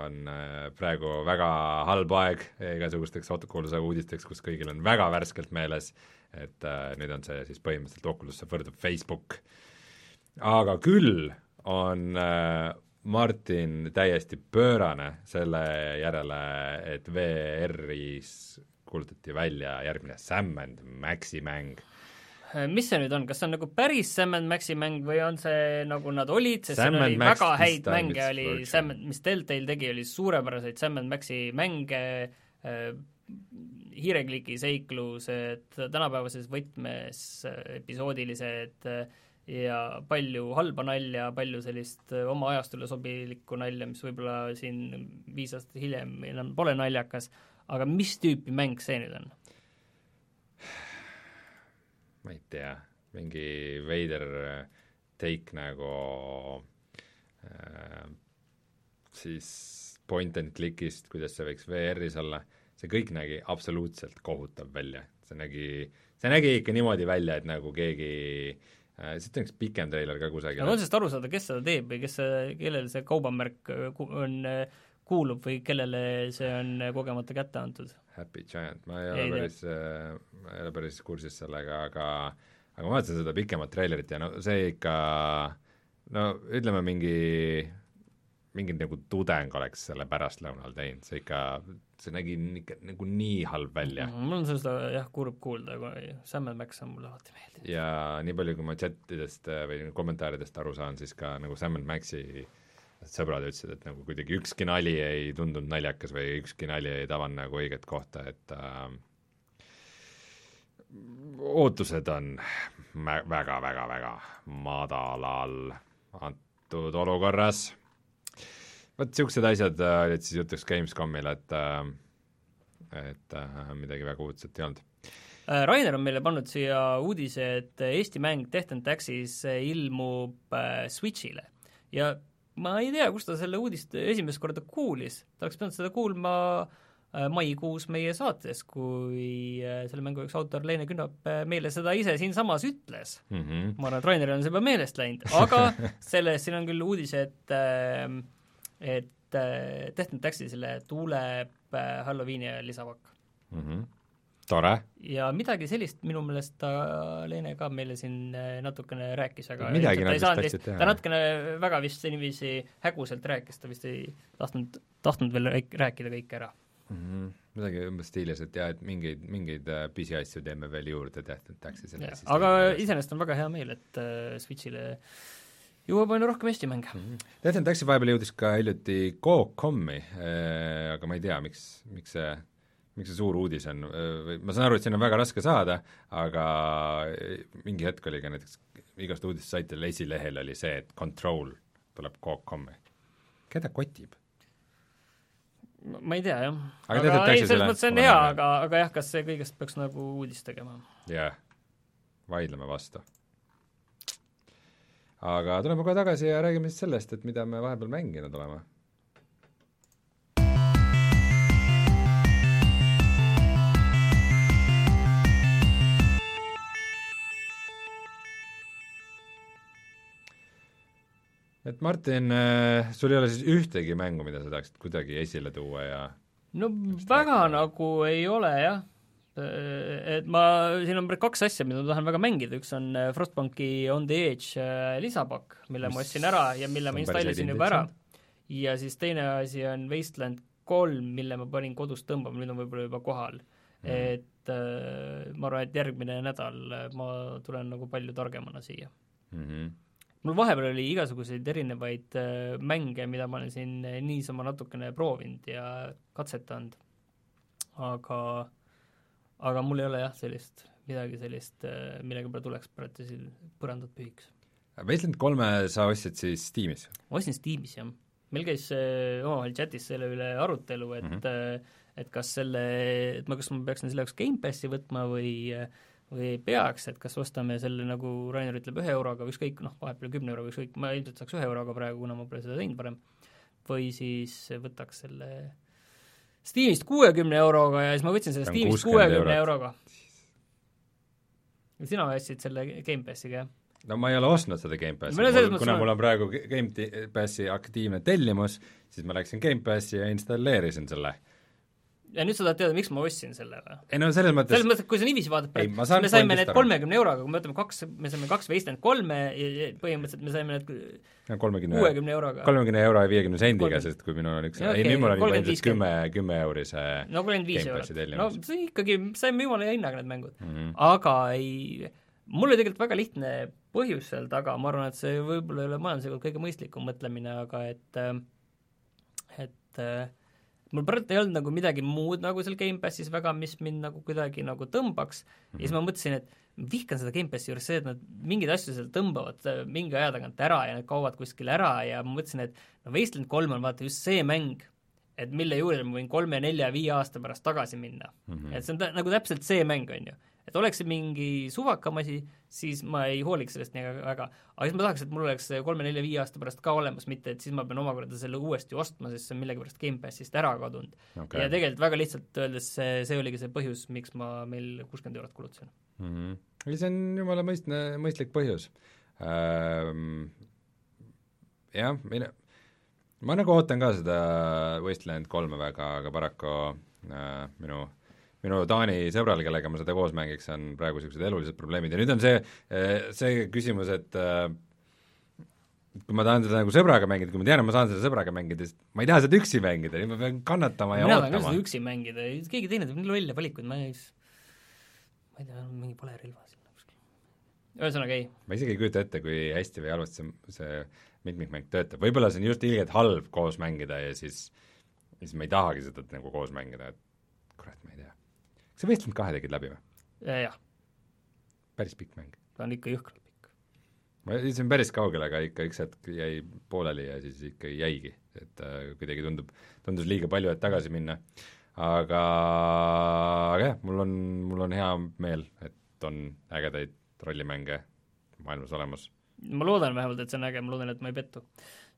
on äh, praegu väga halb aeg igasugusteks Oculus'e uudisteks, kus kõigil on väga värskelt meeles, et äh, nüüd on see siis põhimõtteliselt Oculus'e võrdub Facebook. aga küll on äh, Martin täiesti pöörane selle järele, et VR-is kuulutati välja järgmine Sam and Maxi mäng Äh, mis see nüüd on, kas see on nagu päris Sam and Maxi mäng või on see nagu nad olid, sest seal oli Max väga häid mänge, oli. Sam, mis Deltail tegi, oli suurepäraseid Sam and Maxi mänge äh,, hiirekliki seiklused, tänapäevases võtmes äh, episoodilised äh, ja palju halba nalja, palju sellist äh, oma ajastule sobilikku nalja, mis võib-olla siin viis aastat hiljem enam pole naljakas, aga mis tüüpi mäng see nüüd on? Ma ei tea, mingi veider äh, take nagu äh, siis point and click'ist, kuidas see võiks VR-is olla, see kõik nägi absoluutselt kohutav välja, see nägi, see nägi ikka niimoodi välja, et nagu keegi äh, siit on üks pikem treiler ka kusagil. Aga on sellest aru saada, kes seda teeb või kes see, kellele see kaubamärk äh, on, äh, kuulub või kellele see on äh, kogemata kätte antud? Happy Giant, ma ei Ei ole tea. päris, ma ei ole päris kursis sellega, aga aga ma vaatasin seda pikemat treilerit ja no see ikka no ütleme, mingi mingi nagu tudeng oleks selle pärastlõunal teinud, see ikka, see nägi ikka nagu nii halb välja mm. mul on seda jah, kurb kuulda, aga Sam Max on mulle alati meeldinud. ja nii palju, kui ma chatidest äh, või kommentaaridest aru saan, siis ka nagu Sam Maxi sõbrad ütlesid, et nagu kuidagi ükski nali ei tundunud naljakas või ükski nali ei tabanud nagu õiget kohta, et äh, ootused on väga-väga-väga madalal antud olukorras. vot niisugused asjad äh, olid siis jutuks Gamescomil, et äh, et äh, midagi väga uudset ei olnud. Äh, Rainer on meile pannud siia uudise, et Eesti mäng Death and Taxis ilmub äh, Switch'ile ja ma ei tea, kust ta selle uudist esimest korda kuulis, ta oleks pidanud seda kuulma äh, maikuus meie saates, kui äh, selle mängu üks autor Leene Künnap äh, meile seda ise siinsamas ütles Mm -hmm. ma arvan, et Raineril on see juba meelest läinud, aga *laughs* selles, siin on küll uudis, et et Death and Taxisele tuleb äh, Halloweeni ajal lisapakk. Mm -hmm. Tore ja midagi sellist minu meelest ta, Leene ka meile siin äh, natukene rääkis, aga Midagi nad ta ei vist saanud tahtsid teha, ta natukene väga vist niiviisi häguselt rääkis, ta vist ei tahtnud, tahtnud veel rääk- rääkida kõike ära. mm. -hmm. midagi umbes stiilis, et jah, et mingeid, mingeid äh, pisiasju teeme veel juurde Death and Taxesile. aga iseenesest on väga hea meel, et äh, Switchile jõuab aina rohkem Eesti mänge mm. -hmm. Death and Taxi vahepeal jõudis ka hiljuti Coop.com-i äh,, aga ma ei tea, miks, miks see miks see suur uudis on, ma saan aru, et siin on väga raske saada, aga mingi hetk oli ka näiteks igast uudissaitidel esilehel oli see, et Control tuleb Coop.com-i. keda kotib? ma ei tea jah. aga, aga ei, selles mõttes on hea, aga, aga jah, kas see kõigest peaks nagu uudist tegema? jah yeah., vaidleme vastu. aga tuleme kohe tagasi ja räägime siis sellest, et mida me vahepeal mänginud oleme et Martin, äh, sul ei ole siis ühtegi mängu, mida sa tahaksid kuidagi esile tuua ja no väga rääkida? nagu ei ole jah, äh, et ma, siin on kaks asja, mida ma tahan väga mängida, üks on äh, Frostbanki On the Edge lisapakk, mille Mis ma ostsin ära ja mille ma installisin juba ära. ja siis teine asi on Wasteland kolm, mille ma panin kodus tõmbama, nüüd on võib-olla juba kohal mm.. et äh, ma arvan, et järgmine nädal ma tulen nagu palju targemana siia mm. -hmm mul vahepeal oli igasuguseid erinevaid äh, mänge, mida ma olen siin äh, niisama natukene proovinud ja katsetanud, aga aga mul ei ole jah, sellist, midagi sellist, äh, millega peale tuleks praegu siin põrandad pühiks. Wasteland kolme sa ostsid siis Steamis? ma ostsin Steamis, jah. meil käis omavahel chatis selle üle arutelu, et mm -hmm. et kas selle, et ma, kas ma peaksin selle jaoks Gamepassi võtma või äh, või ei peaks, et kas ostame selle, nagu Rainer ütleb, ühe euroga või ükskõik, noh, vahepeal kümne euroga, ükskõik, ma ilmselt saaks ühe euroga praegu, kuna ma pole seda teinud varem, või siis võtaks selle Steamist kuuekümne euroga ja siis ma võtsin selle Steamist kuuekümne euroga. sina ostsid selle Gamepassiga, jah? no ma ei ole ostnud seda Gamepassi no,, kuna mul on praegu Gamepassi aktiivne tellimus, siis ma läksin Gamepassi ja installeerisin selle ja nüüd sa tahad teada, miks ma ostsin selle või? ei no selles mõttes selles mõttes, et kui sa niiviisi vaatad, me saime need kolmekümne euroga, kui me võtame kaks, me saime kaks Wasteland kolme ja põhimõtteliselt me saime need kuuekümne euroga. kolmekümne euro ja viiekümne sendiga, sest kui minul on üks, ei nüüd mul juba ilmselt kümme, kümme eurise no kolmkümmend viis eurot, no see ikkagi, saime jumala hinnaga need mängud mm. -hmm. aga ei, mul oli tegelikult väga lihtne põhjus seal taga, ma arvan, et see võib-olla ei ole majanduslikult kõige mõistlikum mõtlemine, aga et et mul praegu ei olnud nagu midagi muud nagu seal Gamepassis väga, mis mind nagu kuidagi nagu tõmbaks mm, -hmm. ja siis ma mhm. mõtlesin, et vihkan seda Gamepassi juures see, et nad mingeid asju seal tõmbavad mingi aja tagant ära ja need kaovad kuskile ära ja ma mõtlesin, et no Wasteland kolm on vaata just see mäng, et mille juurde ma võin kolme, nelja, viie aasta pärast tagasi minna mm. -hmm. et see on ta, nagu täpselt see mäng, on ju et oleks see mingi suvakam asi, siis ma ei hooliks sellest nii väga, aga siis ma tahaks, et mul oleks kolme-nelja-viie aasta pärast ka olemas, mitte et siis ma pean omakorda selle uuesti ostma, sest see on millegipärast Gamepassist ära kadunud okay.. ja tegelikult väga lihtsalt öeldes see, see oligi see põhjus, miks ma meil kuuskümmend eurot kulutasin mm. -hmm. ei, see on jumala mõistne, mõistlik põhjus ähm,. jah, mina, ma nagu ootan ka seda Wasteland kolme väga, aga paraku äh, minu äh, minu Taani sõbral, kellega ma seda koos mängiks, on praegu niisugused elulised probleemid ja nüüd on see, see küsimus, et äh, kui ma tahan seda nagu sõbraga mängida, kui ma tean, et ma saan seda sõbraga mängida, siis ma ei taha seda üksi mängida, ma pean kannatama ja mina ootama. mina tahan ka seda üksi mängida, keegi teine teeb nii lolle valikuid, ma ei ma ei tea, mingi pole relva sinna kuskil. ühesõnaga ei. ma isegi ei kujuta ette, kui hästi või halvasti see, see mitmikmäng töötab, võib-olla see on just ilgelt halb koos mängida ja siis siis ma ei tahagi seda nagu koos mängida, et kurat, ma ei tea sa Wasteland kahe tegid läbi või? jah. päris pikk mäng? ta on ikka jõhkralt pikk. ma jõudsin päris kaugele, aga ikka üks hetk jäi pooleli ja siis ikka jäigi, et äh, kuidagi tundub, tundus liiga palju, et tagasi minna. aga, aga jah, mul on, mul on hea meel, et on ägedaid rollimänge maailmas olemas. ma loodan vähemalt, et see on äge, ma loodan, et ma ei pettu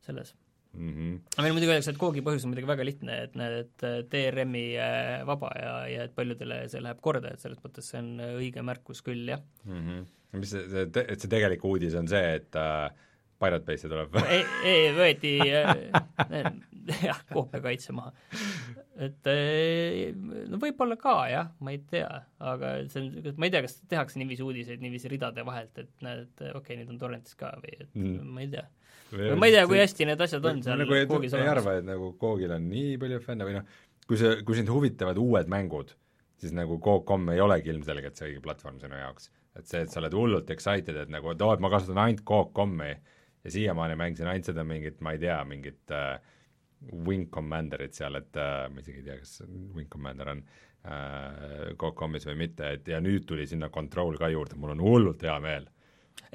selles mm. -hmm. aga meil muidugi öeldakse, et koogi põhjus on muidugi väga lihtne, et näed, et DRM-i äh, vaba ja, ja et paljudele see läheb korda, et selles mõttes see on äh, õige märkus küll, jah mm. -hmm. mis see, see, et see tegelik uudis on see, et äh, Pirate Base'i tuleb ei, ei, võeti äh, *laughs* jah, koopia maha. et no võib-olla ka jah, ma ei tea, aga see on, ma ei tea, kas tehakse niiviisi uudiseid niiviisi ridade vahelt, et näed, okei okay,, nüüd on torrentis ka või et mm. ma ei tea ma ei tea, kui hästi need asjad on seal nagu koogis olemas. ei arva, et nagu koogil on nii palju fänne või noh, kui sa, kui sind huvitavad uued mängud, siis nagu Coop.com ei olegi ilmselgelt see õige platvorm sinu jaoks. et see, et sa oled hullult excited, et nagu, et oo, et ma kasutan ainult Coop.com-i ja siiamaani mängisin ainult seda mingit, ma ei tea, mingit äh, Wing Commanderit seal, et äh, ma isegi ei tea, kas Wing Commander on äh, Coop.com-is või mitte, et ja nüüd tuli sinna Control ka juurde, mul on hullult hea meel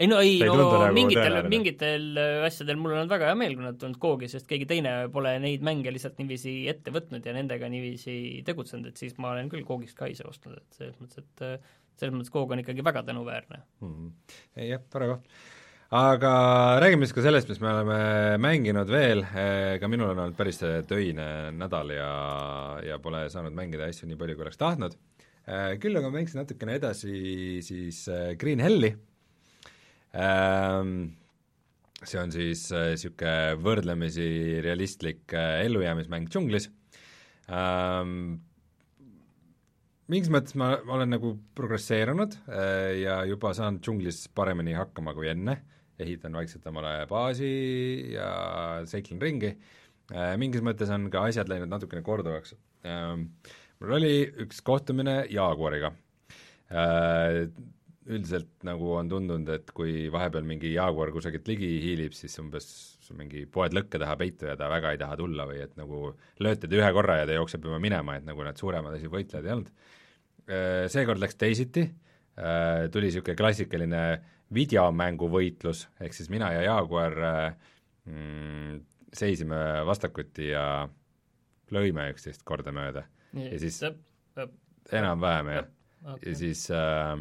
ei no ei, no nagu mingitel, mingitel äh, asjadel mul on väga hea meel, kui nad tulnud Koogi, sest keegi teine pole neid mänge lihtsalt niiviisi ette võtnud ja nendega niiviisi tegutsenud, et siis ma olen küll Koogist ka ise ostnud, et selles mõttes, et äh, selles mõttes Koog on ikkagi väga tänuväärne mm. -hmm. ei jah, tore koht. aga räägime siis ka sellest, mis me oleme mänginud veel, ka minul on olnud päris töine nädal ja, ja pole saanud mängida asju nii palju, kui oleks tahtnud, küll aga mängisin natukene edasi siis Green Helli, see on siis niisugune äh, võrdlemisi realistlik äh, ellujäämismäng džunglis. Ähm,, mingis mõttes ma olen nagu progresseerunud äh, ja juba saan džunglis paremini hakkama kui enne, ehitan vaikselt omale baasi ja seiklen ringi. Mingis mõttes on ka asjad läinud natukene korduvaks. Ähm,. mul oli üks kohtumine Jaaguariga üldiselt nagu on tundunud, et kui vahepeal mingi jaaguar kusagilt ligi hiilib, siis umbes mingi poed lõkke taha peitu ja ta väga ei taha tulla või et nagu lööte ta ühe korra ja ta jookseb juba minema, et nagu need suuremad asi võitlejad ei olnud. Äh, seekord läks teisiti, äh, tuli niisugune klassikaline videomänguvõitlus, ehk siis mina ja jaaguar äh, mm, seisime vastakuti ja lõime üksteist kordamööda. Ja siis enam-vähem jah. Ja siis äh,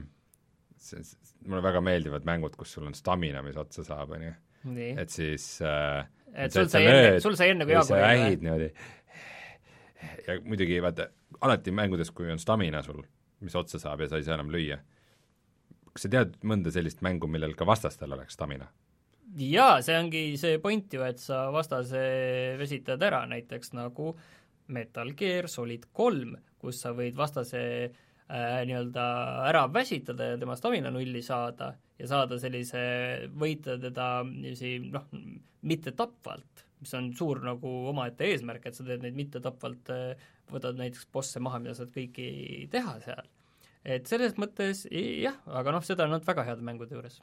see, mulle väga meeldivad mängud, kus sul on stamina, mis otsa saab, on ju. et siis äh, et sul sai enne, sul sai enne kui Jaaguaril või? ähid niimoodi ja muidugi vaata, alati mängudes, kui on stamina sul, mis otsa saab ja sa ei saa enam lüüa, kas sa tead mõnda sellist mängu, millel ka vastastel oleks stamina? jaa, see ongi see point ju, et sa vastase vesitad ära, näiteks nagu Metal Gear Solid kolm, kus sa võid vastase äh, äh, nii-öelda ära väsitada ja tema stamina nulli saada ja saada sellise, võita teda niiviisi noh, mitte tapvalt, mis on suur nagu omaette eesmärk, et sa teed neid mitte tapvalt, võtad näiteks bosse maha, mida saad kõiki teha seal. et selles mõttes jah, aga noh, seda on olnud väga heade mängude juures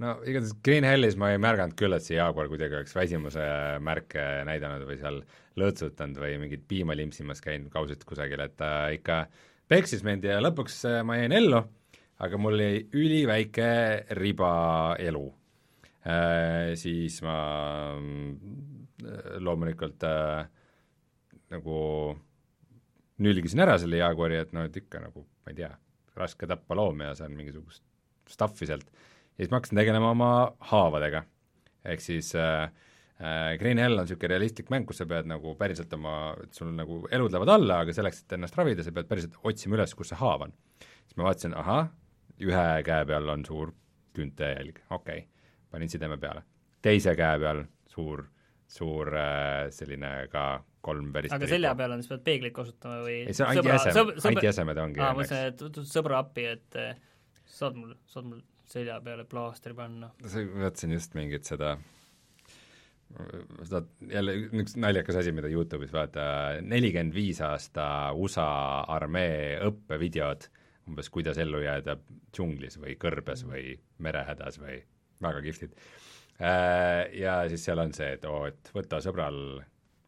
no igatahes Green Hellis ma ei märganud küll, et see Jaguar kuidagi oleks väsimuse märke näidanud või seal lõõtsutanud või mingit piima limpsimas käinud kausist kusagil, et ta ikka peksis mind ja lõpuks äh, ma jäin ellu, aga mul jäi üliväike riba elu äh,. Siis ma äh, loomulikult nagu nülgisin ära selle jaaguari, et noh, et ikka nagu, ma ei tea, raske tappa loomi ja saan mingisugust stuff'i sealt. ja siis ma hakkasin tegelema oma haavadega. ehk siis Äh, Green Hell on niisugune realistlik mäng, kus sa pead nagu päriselt oma, sul nagu elud lähevad alla, aga selleks, et ennast ravida, sa pead päriselt otsima üles, kus see haav on. siis ma vaatasin, ahah, ühe käe peal on suur küntejälg, okei okay., panin sideme peale. teise käe peal suur, suur äh, selline ka kolm päris aga selja peal on, siis pead peeglit kasutama või ei, see on antiesem, antiesemed ongi aa, ma mõtlesin, et sõbra appi, et eh, saad mul, saad mul selja peale plaastri panna. vaatasin just mingit seda seda jälle üks naljakas asi, mida Youtube'is vaata, nelikümmend viis aasta USA armee õppevideod, umbes kuidas ellu jääda džunglis või kõrbes või merehädas või väga kihvtid. Äh, ja siis seal on see, et oo, et võta sõbral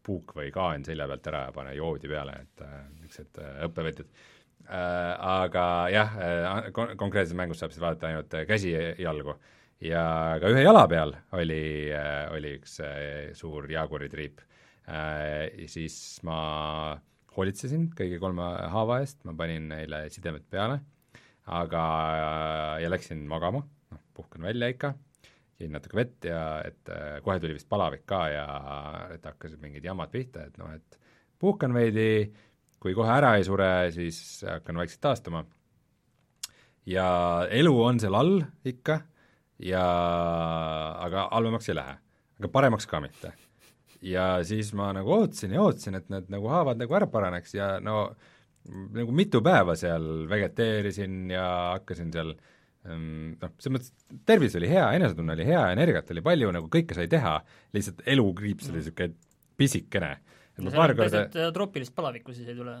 puuk või kaan selja pealt ära ja pane joodi peale, et äh, niisugused äh, õppevõtjad. Aga jah, konkreetses mängus saab siis vaadata ainult käsi-jalgu ja ka ühe jala peal oli, äh, oli üks äh, suur jaaguri triip. Äh, siis ma hoolitsesin kõigi kolme haava eest, ma panin neile sidemed peale, aga, ja läksin magama, noh, puhkan välja ikka, jõin natuke vett ja et kohe tuli vist palavik ka ja et hakkasid mingid jamad pihta, et noh, et puhkan veidi, kui kohe ära ei sure, siis hakkan vaikselt taastuma. ja elu on seal all ikka ja aga halvemaks ei lähe. aga paremaks ka mitte. ja siis ma nagu ootasin ja ootasin, et need nagu haavad nagu ära paraneks ja no nagu mitu päeva seal vegeteerisin ja hakkasin seal mm, noh, selles mõttes tervis oli hea, enesetunne oli hea, energiat oli palju, nagu kõike sai teha, lihtsalt elukriips oli niisugune pisikene. et ma paar korda äh, troopilist palavikku siis ei tule.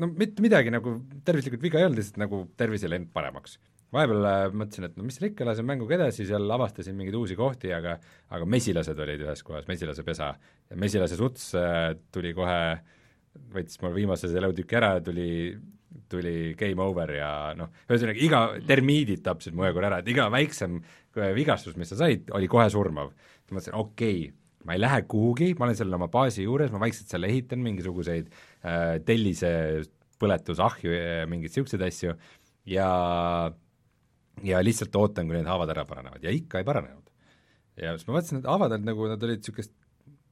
no mitte midagi nagu tervislikult viga ei olnud, lihtsalt nagu tervis ei läinud paremaks. Vahepeal äh, mõtlesin, et no mis ikka, lasen mänguga edasi, seal avastasin mingeid uusi kohti, aga aga mesilased olid ühes kohas, mesilase pesa. ja mesilase suts äh, tuli kohe, võttis mul viimase elutüki ära, tuli tuli game over ja noh, ühesõnaga iga, termiidid tapsid mu korra ära, et iga väiksem äh, vigastus, mis sa said, oli kohe surmav. ma mõtlesin, okei okay,, ma ei lähe kuhugi, ma olen seal oma baasi juures, ma vaikselt seal ehitan mingisuguseid äh, tellise põletusahju ja mingeid niisuguseid asju ja ja lihtsalt ootan, kui need haavad ära paranevad ja ikka ei paranenud. ja siis ma vaatasin, et haavad olid nagu, nad olid niisugust,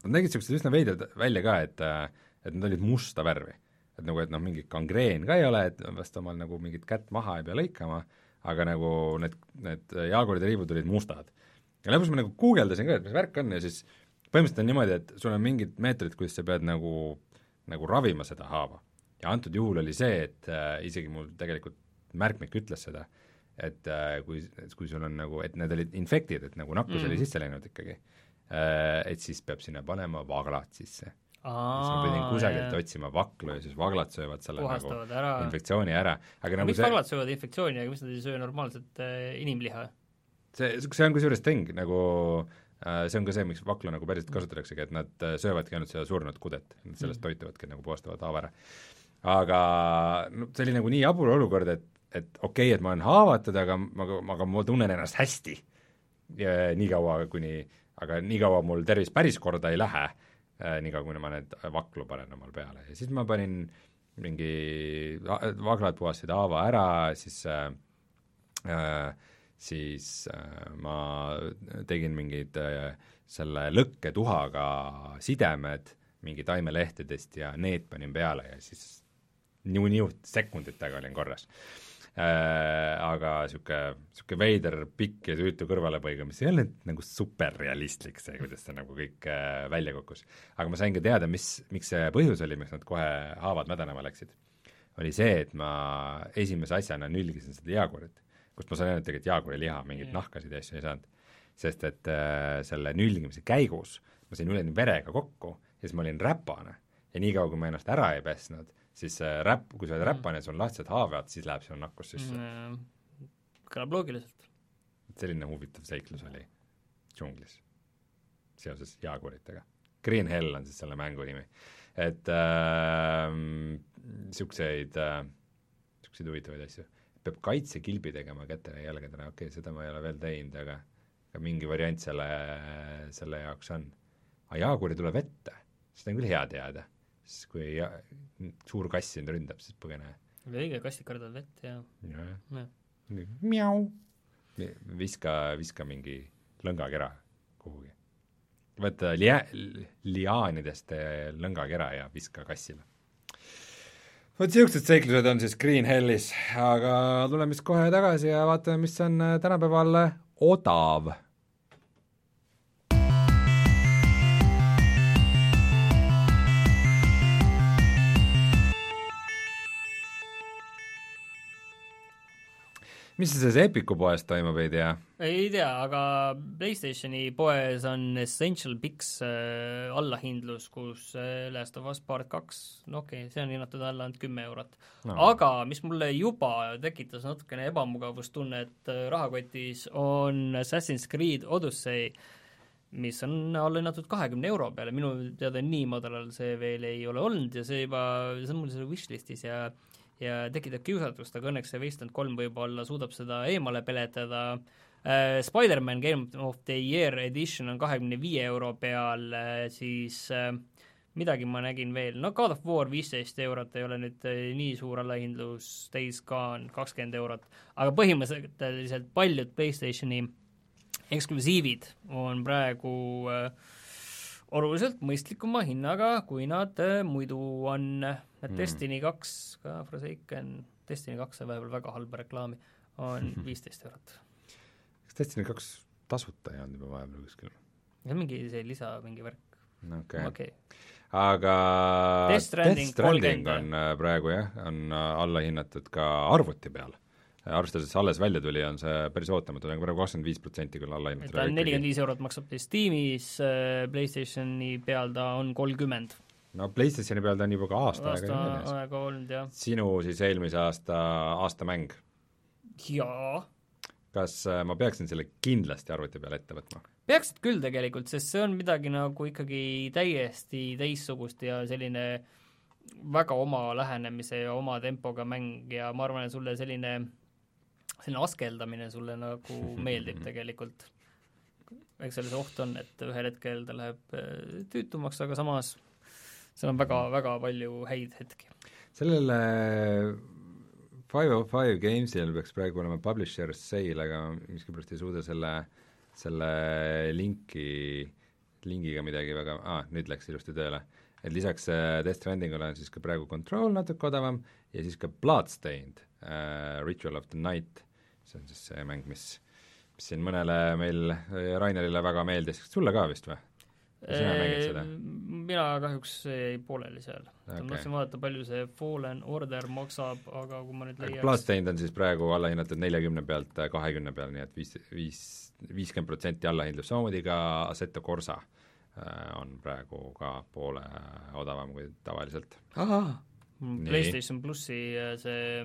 nad nägid niisugused üsna veidrad välja ka, et et nad olid musta värvi. et nagu, et noh, mingit kangreen ka ei ole, et vast omal nagu mingit kätt maha ei pea lõikama, aga nagu need, need jaaguaride riibud olid mustad. ja lõpus ma nagu guugeldasin ka, et mis värk on ja siis põhimõtteliselt on niimoodi, et sul on mingid meetodid, kuidas sa pead nagu, nagu ravima seda haava. ja antud juhul oli see, et äh, isegi mul tegelikult märkmik ütles seda, et äh, kui, kui sul on nagu, et need olid infektid, et nagu nakkus mm. oli sisse läinud ikkagi äh,, et siis peab sinna panema vaglat sisse. siis ma pidin kusagilt jah. otsima vaklu ja siis vaglad söövad selle Puhastavad nagu ära. infektsiooni ära, aga nagu miks see vaglad söövad infektsiooni, aga miks nad ei söö normaalset äh, inimliha? see, see on kusjuures thing, nagu äh, see on ka see, miks vakla nagu päriselt kasutataksegi, et nad äh, söövadki ainult seda surnud kudet, nad sellest mm. toituvadki, nagu puhastavad haava ära. aga no see oli nagu nii jabur olukord, et et okei okay,, et ma olen haavatud, aga, aga, aga ma tunnen ennast hästi. niikaua, kuni, aga niikaua mul tervis päris korda ei lähe, niikaua, kuni ma need vaklu panen omal peale ja siis ma panin mingi, vaglad puhastasid haava ära, siis äh, siis äh, ma tegin mingid äh, selle lõkketuhaga sidemed mingi taimelehtedest ja need panin peale ja siis niu-niu sekunditega olin korras äh,, aga niisugune, niisugune veider pikk ja tüütu kõrvalepõige, mis ei olnud nagu superrealistlik, see, kuidas see nagu kõik äh, välja kukkus. aga ma sain ka teada, mis, miks see põhjus oli, miks nad kohe haavad mädanema läksid. oli see, et ma esimese asjana nülgisin seda jaagurit, kust ma sain ainult tegelikult jaaguri liha, mingeid mm. nahkasid ja asju ei saanud. sest et äh, selle nülgimise käigus ma sain üleni verega kokku ja siis ma olin räpane ja niikaua, kui ma ennast ära ei pesnud, siis see räpp, kui sa oled räpane ja sul on lahtised haavad, siis läheb sinna nakkus sisse mm,. kõlab loogiliselt. selline huvitav seiklus oli džunglis seoses jaaguritega. Green Hell on siis selle mängu nimi. et niisuguseid äh, niisuguseid äh, huvitavaid asju. peab kaitsekilbi tegema kätele ja jalgadele, okei okay,, seda ma ei ole veel teinud, aga aga mingi variant selle, selle jaoks on. aga jaaguri tuleb ette, seda on küll hea teada siis kui ja, suur kass sind ründab, siis põgene. õige, kassid kardavad vett ja, ja. ja. Miau. viska, viska mingi lõngakera kuhugi. võta lia-, liaanidest lõngakera ja viska kassile. vot niisugused seiklused on siis Green Hellis, aga tuleme siis kohe tagasi ja vaatame, mis on tänapäeval odav mis selles Epiku poes toimub, ei tea? ei tea, aga PlayStationi poes on Essential Picks äh, allahindlus, kus äh, Last of Us Part kaks, no okei okay,, see on hinnatud alla ainult kümme eurot. No.. aga mis mulle juba tekitas natukene ebamugavustunnet äh, rahakotis, on Assassin's Creed Odyssey, mis on alla hinnatud kahekümne euro peale, minu teada nii madalal see veel ei ole olnud ja see juba, see on mul seal wishlist'is ja ja tekitab kiusatust, aga õnneks see Wasteland kolm võib-olla suudab seda eemale peletada. Äh,, Spider-man Game of the Year edition on kahekümne viie euro peal äh,, siis äh, midagi ma nägin veel, no God of War viisteist eurot ei ole nüüd äh, nii suur allahindlus, Days Gone kakskümmend eurot, aga põhimõtteliselt paljud PlayStationi eksklusiivid on praegu äh, oluliselt mõistlikuma hinnaga, kui nad äh, muidu on. et mm. Destiny kaks, ka Forsaken, Destiny kaks sai vahepeal väga halba reklaami, on *laughs* viisteist eurot. kas Destiny kaks tasuta ei olnud juba vahepeal kuskil? see on mingi see lisa, mingi värk. okei okay. okay. aga Death Stranding, Death Stranding on äh, praegu jah, on äh, alla hinnatud ka arvuti peal arvestades alles välja tuli, on see päris ootamatu, ta on praegu kakskümmend viis protsenti küll alla hinnatud. ta on nelikümmend viis eurot maksab Steamis, äh, PlayStationi peal ta on kolmkümmend. no PlayStationi peal ta on juba ka aasta aega aasta aega olnud jah. sinu siis eelmise aasta aastamäng, jaa. kas äh, ma peaksin selle kindlasti arvuti peal ette võtma? peaksid küll tegelikult, sest see on midagi nagu ikkagi täiesti teistsugust ja selline väga oma lähenemise ja oma tempoga mäng ja ma arvan, et sulle selline, selline askeldamine sulle nagu meeldib *laughs* tegelikult. eks seal see oht on, et ühel hetkel ta läheb äh, tüütumaks, aga samas seal on väga, väga palju häid hetki. sellele Five oh five Gamesil peaks praegu olema publisher sale, aga miskipärast ei suuda selle, selle linki, lingiga midagi väga, aa, nüüd läks ilusti tööle. et lisaks äh, Death Strandingule on siis ka praegu Control natuke odavam ja siis ka Bloodstained äh,, Ritual of the Night, see on siis see mäng, mis mis siin mõnele meil, Rainerile väga meeldis, sulle ka vist või? sina mängid seda? mina kahjuks jäi pooleli seal okay.. ma tahtsin vaadata, palju see Fallen Order maksab, aga kui ma nüüd leiaks Bloodstained on siis praegu allahinnatud neljakümne pealt kahekümne peale, nii et viis, viis, viiskümmend protsenti allahindlus, samamoodi ka Assetto Corsa äh, on praegu ka poole odavam kui tavaliselt. Mm, Nii. PlayStation plussi äh, see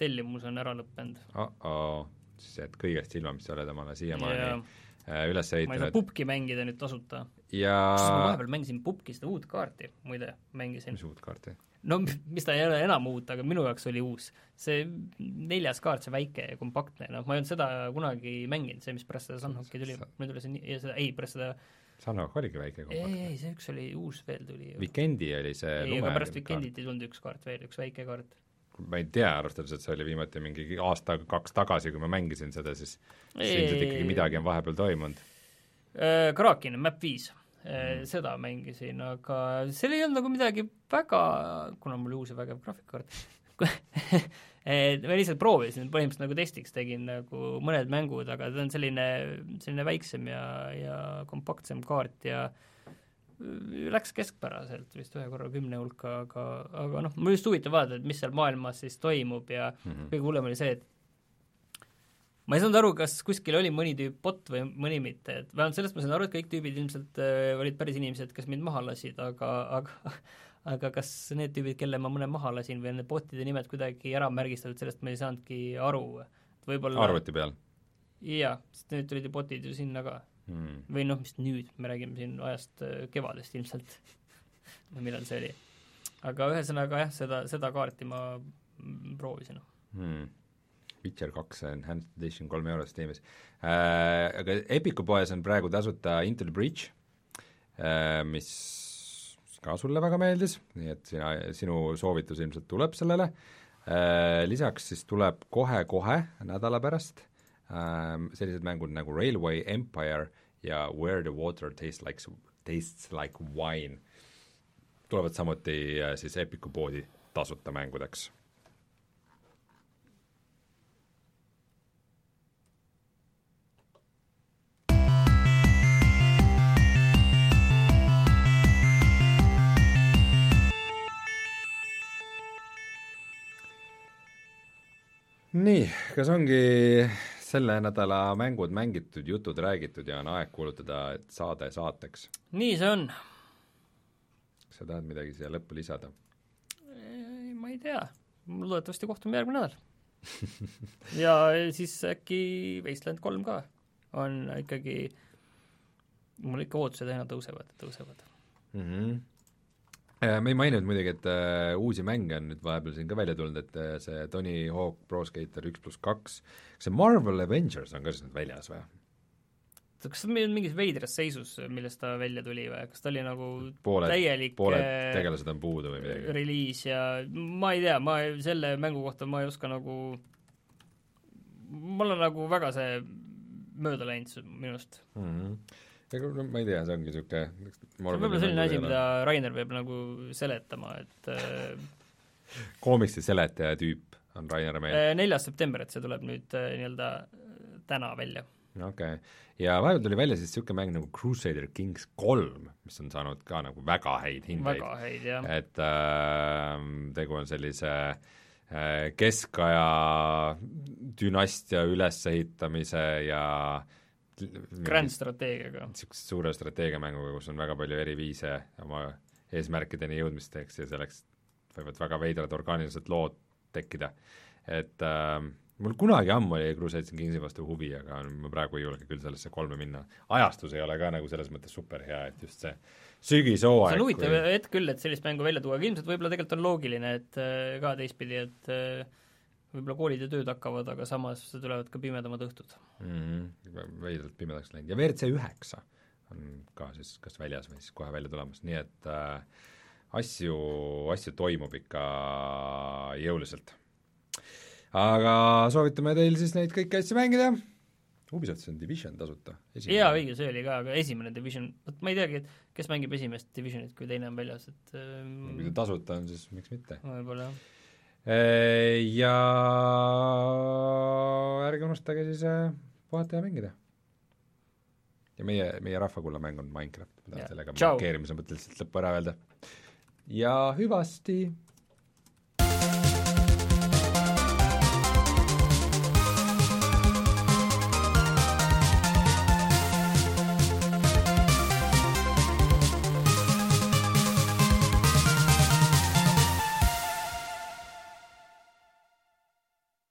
tellimus on ära lõppenud oh-oh, siis jääd kõigest ilma, mis sa oled omale siiamaani ja äh, üles ma ei saa ehitanud pubki mängida nüüd tasuta ja ma vahepeal mängisin pubki seda uut kaarti, muide, mängisin. mis uut kaarti? no mis ta ei ole enam uut, aga minu jaoks oli uus. see neljas kaart, see väike ja kompaktne, noh, ma ei olnud seda kunagi mänginud, see, mis pärast seda Sunhawki tuli, nüüd oli see nii, ja seda, ei, pärast seda, Sunhawk oligi väike ei, kompaktne. ei, see üks oli uus veel tuli. Vikendi oli see ei, aga pärast Weekendit ei tulnud üks kaart veel, üks väike kaart. Ma ei tea, arvestades, et see oli viimati mingi aasta-kaks tagasi, kui ma mängisin seda, siis ilmselt ikkagi midagi on vahepeal toimunud. Karakin, Map viis Mm. seda mängisin, aga seal ei olnud nagu midagi väga, kuna mul oli uus ja vägev graafikkaart *laughs* et ma lihtsalt proovisin, põhimõtteliselt nagu testiks tegin nagu mõned mängud, aga ta on selline, selline väiksem ja, ja kompaktsem kaart ja läks keskpäraselt vist ühe korra kümne hulka, aga, aga noh, mul just huvitav vaadata, et mis seal maailmas siis toimub ja mm -hmm. kõige hullem oli see, et ma ei saanud aru, kas kuskil oli mõni tüüp bot või mõni mitte, et vähemalt sellest ma sain aru, et kõik tüübid ilmselt äh, olid päris inimesed, kes mind maha lasid, aga, aga aga kas need tüübid, kelle ma mõne maha lasin või need botide nimed kuidagi ära märgistatud, sellest ma ei saanudki aru. võib-olla arvuti peal jaa, sest nüüd tulid ju botid ju sinna ka hmm.? või noh, mis nüüd, me räägime siin ajast äh, kevadest ilmselt *laughs* või millal see oli. aga ühesõnaga jah, seda, seda kaarti ma proovisin. Hmm. Witcher kaks Enhanced Edition kolme eurost tiimis äh,. Aga Epiku poes on praegu tasuta Into the Breach äh,, mis ka sulle väga meeldis, nii et sina, sinu soovitus ilmselt tuleb sellele äh,. Lisaks siis tuleb kohe-kohe nädala pärast äh, sellised mängud nagu Railway Empire ja Where the water tastes like, tastes like wine tulevad samuti äh, siis Epiku poodi tasuta mängudeks. Nii, kas ongi selle nädala mängud mängitud, jutud räägitud ja on aeg kuulutada, et saade saateks? nii see on. kas sa tahad midagi siia lõppu lisada? ma ei tea, loodetavasti kohtume järgmine nädal *laughs* ja siis äkki Wasteland kolm ka on ikkagi, mul ikka ootused aina tõusevad tõusevad mm. -hmm. Me ei maininud muidugi, et äh, uusi mänge on nüüd vahepeal siin ka välja tulnud, et äh, see Tony Hawk Pro Skater üks pluss kaks, kas see Marvel Avengers on ka siis nüüd väljas või? kas ta on mingis veidras seisus, millest ta välja tuli või kas ta oli nagu pooled, täielik pooled äh, tegelased on puudu või midagi? reliis ja ma ei tea, ma selle mängu kohta ma ei oska nagu, mul on nagu väga see mööda läinud minust mm. -hmm. Ega no ma ei tea, see ongi niisugune see on võib-olla selline asi, mida Rainer peab nagu seletama, et äh, koomiksi seletaja tüüp on Rainer meil. äh, neljas september, et see tuleb nüüd äh, nii-öelda äh, täna välja. okei okay., ja vahepeal tuli välja siis niisugune mäng nagu Crusader Kings kolm, mis on saanud ka nagu väga häid hindeid. väga häid, jah. et äh, tegu on sellise äh, keskaja dünastia ülesehitamise ja Grand strateegiaga. niisuguse suure strateegiamänguga, kus on väga palju eri viise oma eesmärkideni jõudmisteks ja selleks võivad väga veidrad orgaanilised lood tekkida. et äh, mul kunagi ammu oli Cruise and Kingsi vastu huvi, aga ma praegu ei julge küll sellesse kolme minna. ajastus ei ole ka nagu selles mõttes super hea, et just see sügishooaeg see on huvitav kui... hetk küll, et sellist mängu välja tuua, aga ilmselt võib-olla tegelikult on loogiline, et äh, ka teistpidi, et äh, võib-olla koolid ja tööd hakkavad, aga samas tulevad ka pimedamad õhtud mm. -hmm. veidralt pimedaks läinud ja WRC üheksa on ka siis kas väljas või siis kohe välja tulemas, nii et äh, asju, asju toimub ikka jõuliselt. aga soovitame teil siis neid kõiki asju mängida, Ubisoftis on Division tasuta. jaa, õige, see oli ka, aga esimene Division, vot ma ei teagi, et kes mängib esimest Divisionit, kui teine on väljas, et ähm, kui ta tasuta on, siis miks mitte. võib-olla jah ja ärge unustage siis äh, puhata ja mängida. ja meie, meie rahvakulla mäng on Minecraft, ma tahan sellega markeerimise mõttes lihtsalt lõppu ära öelda. ja hüvasti!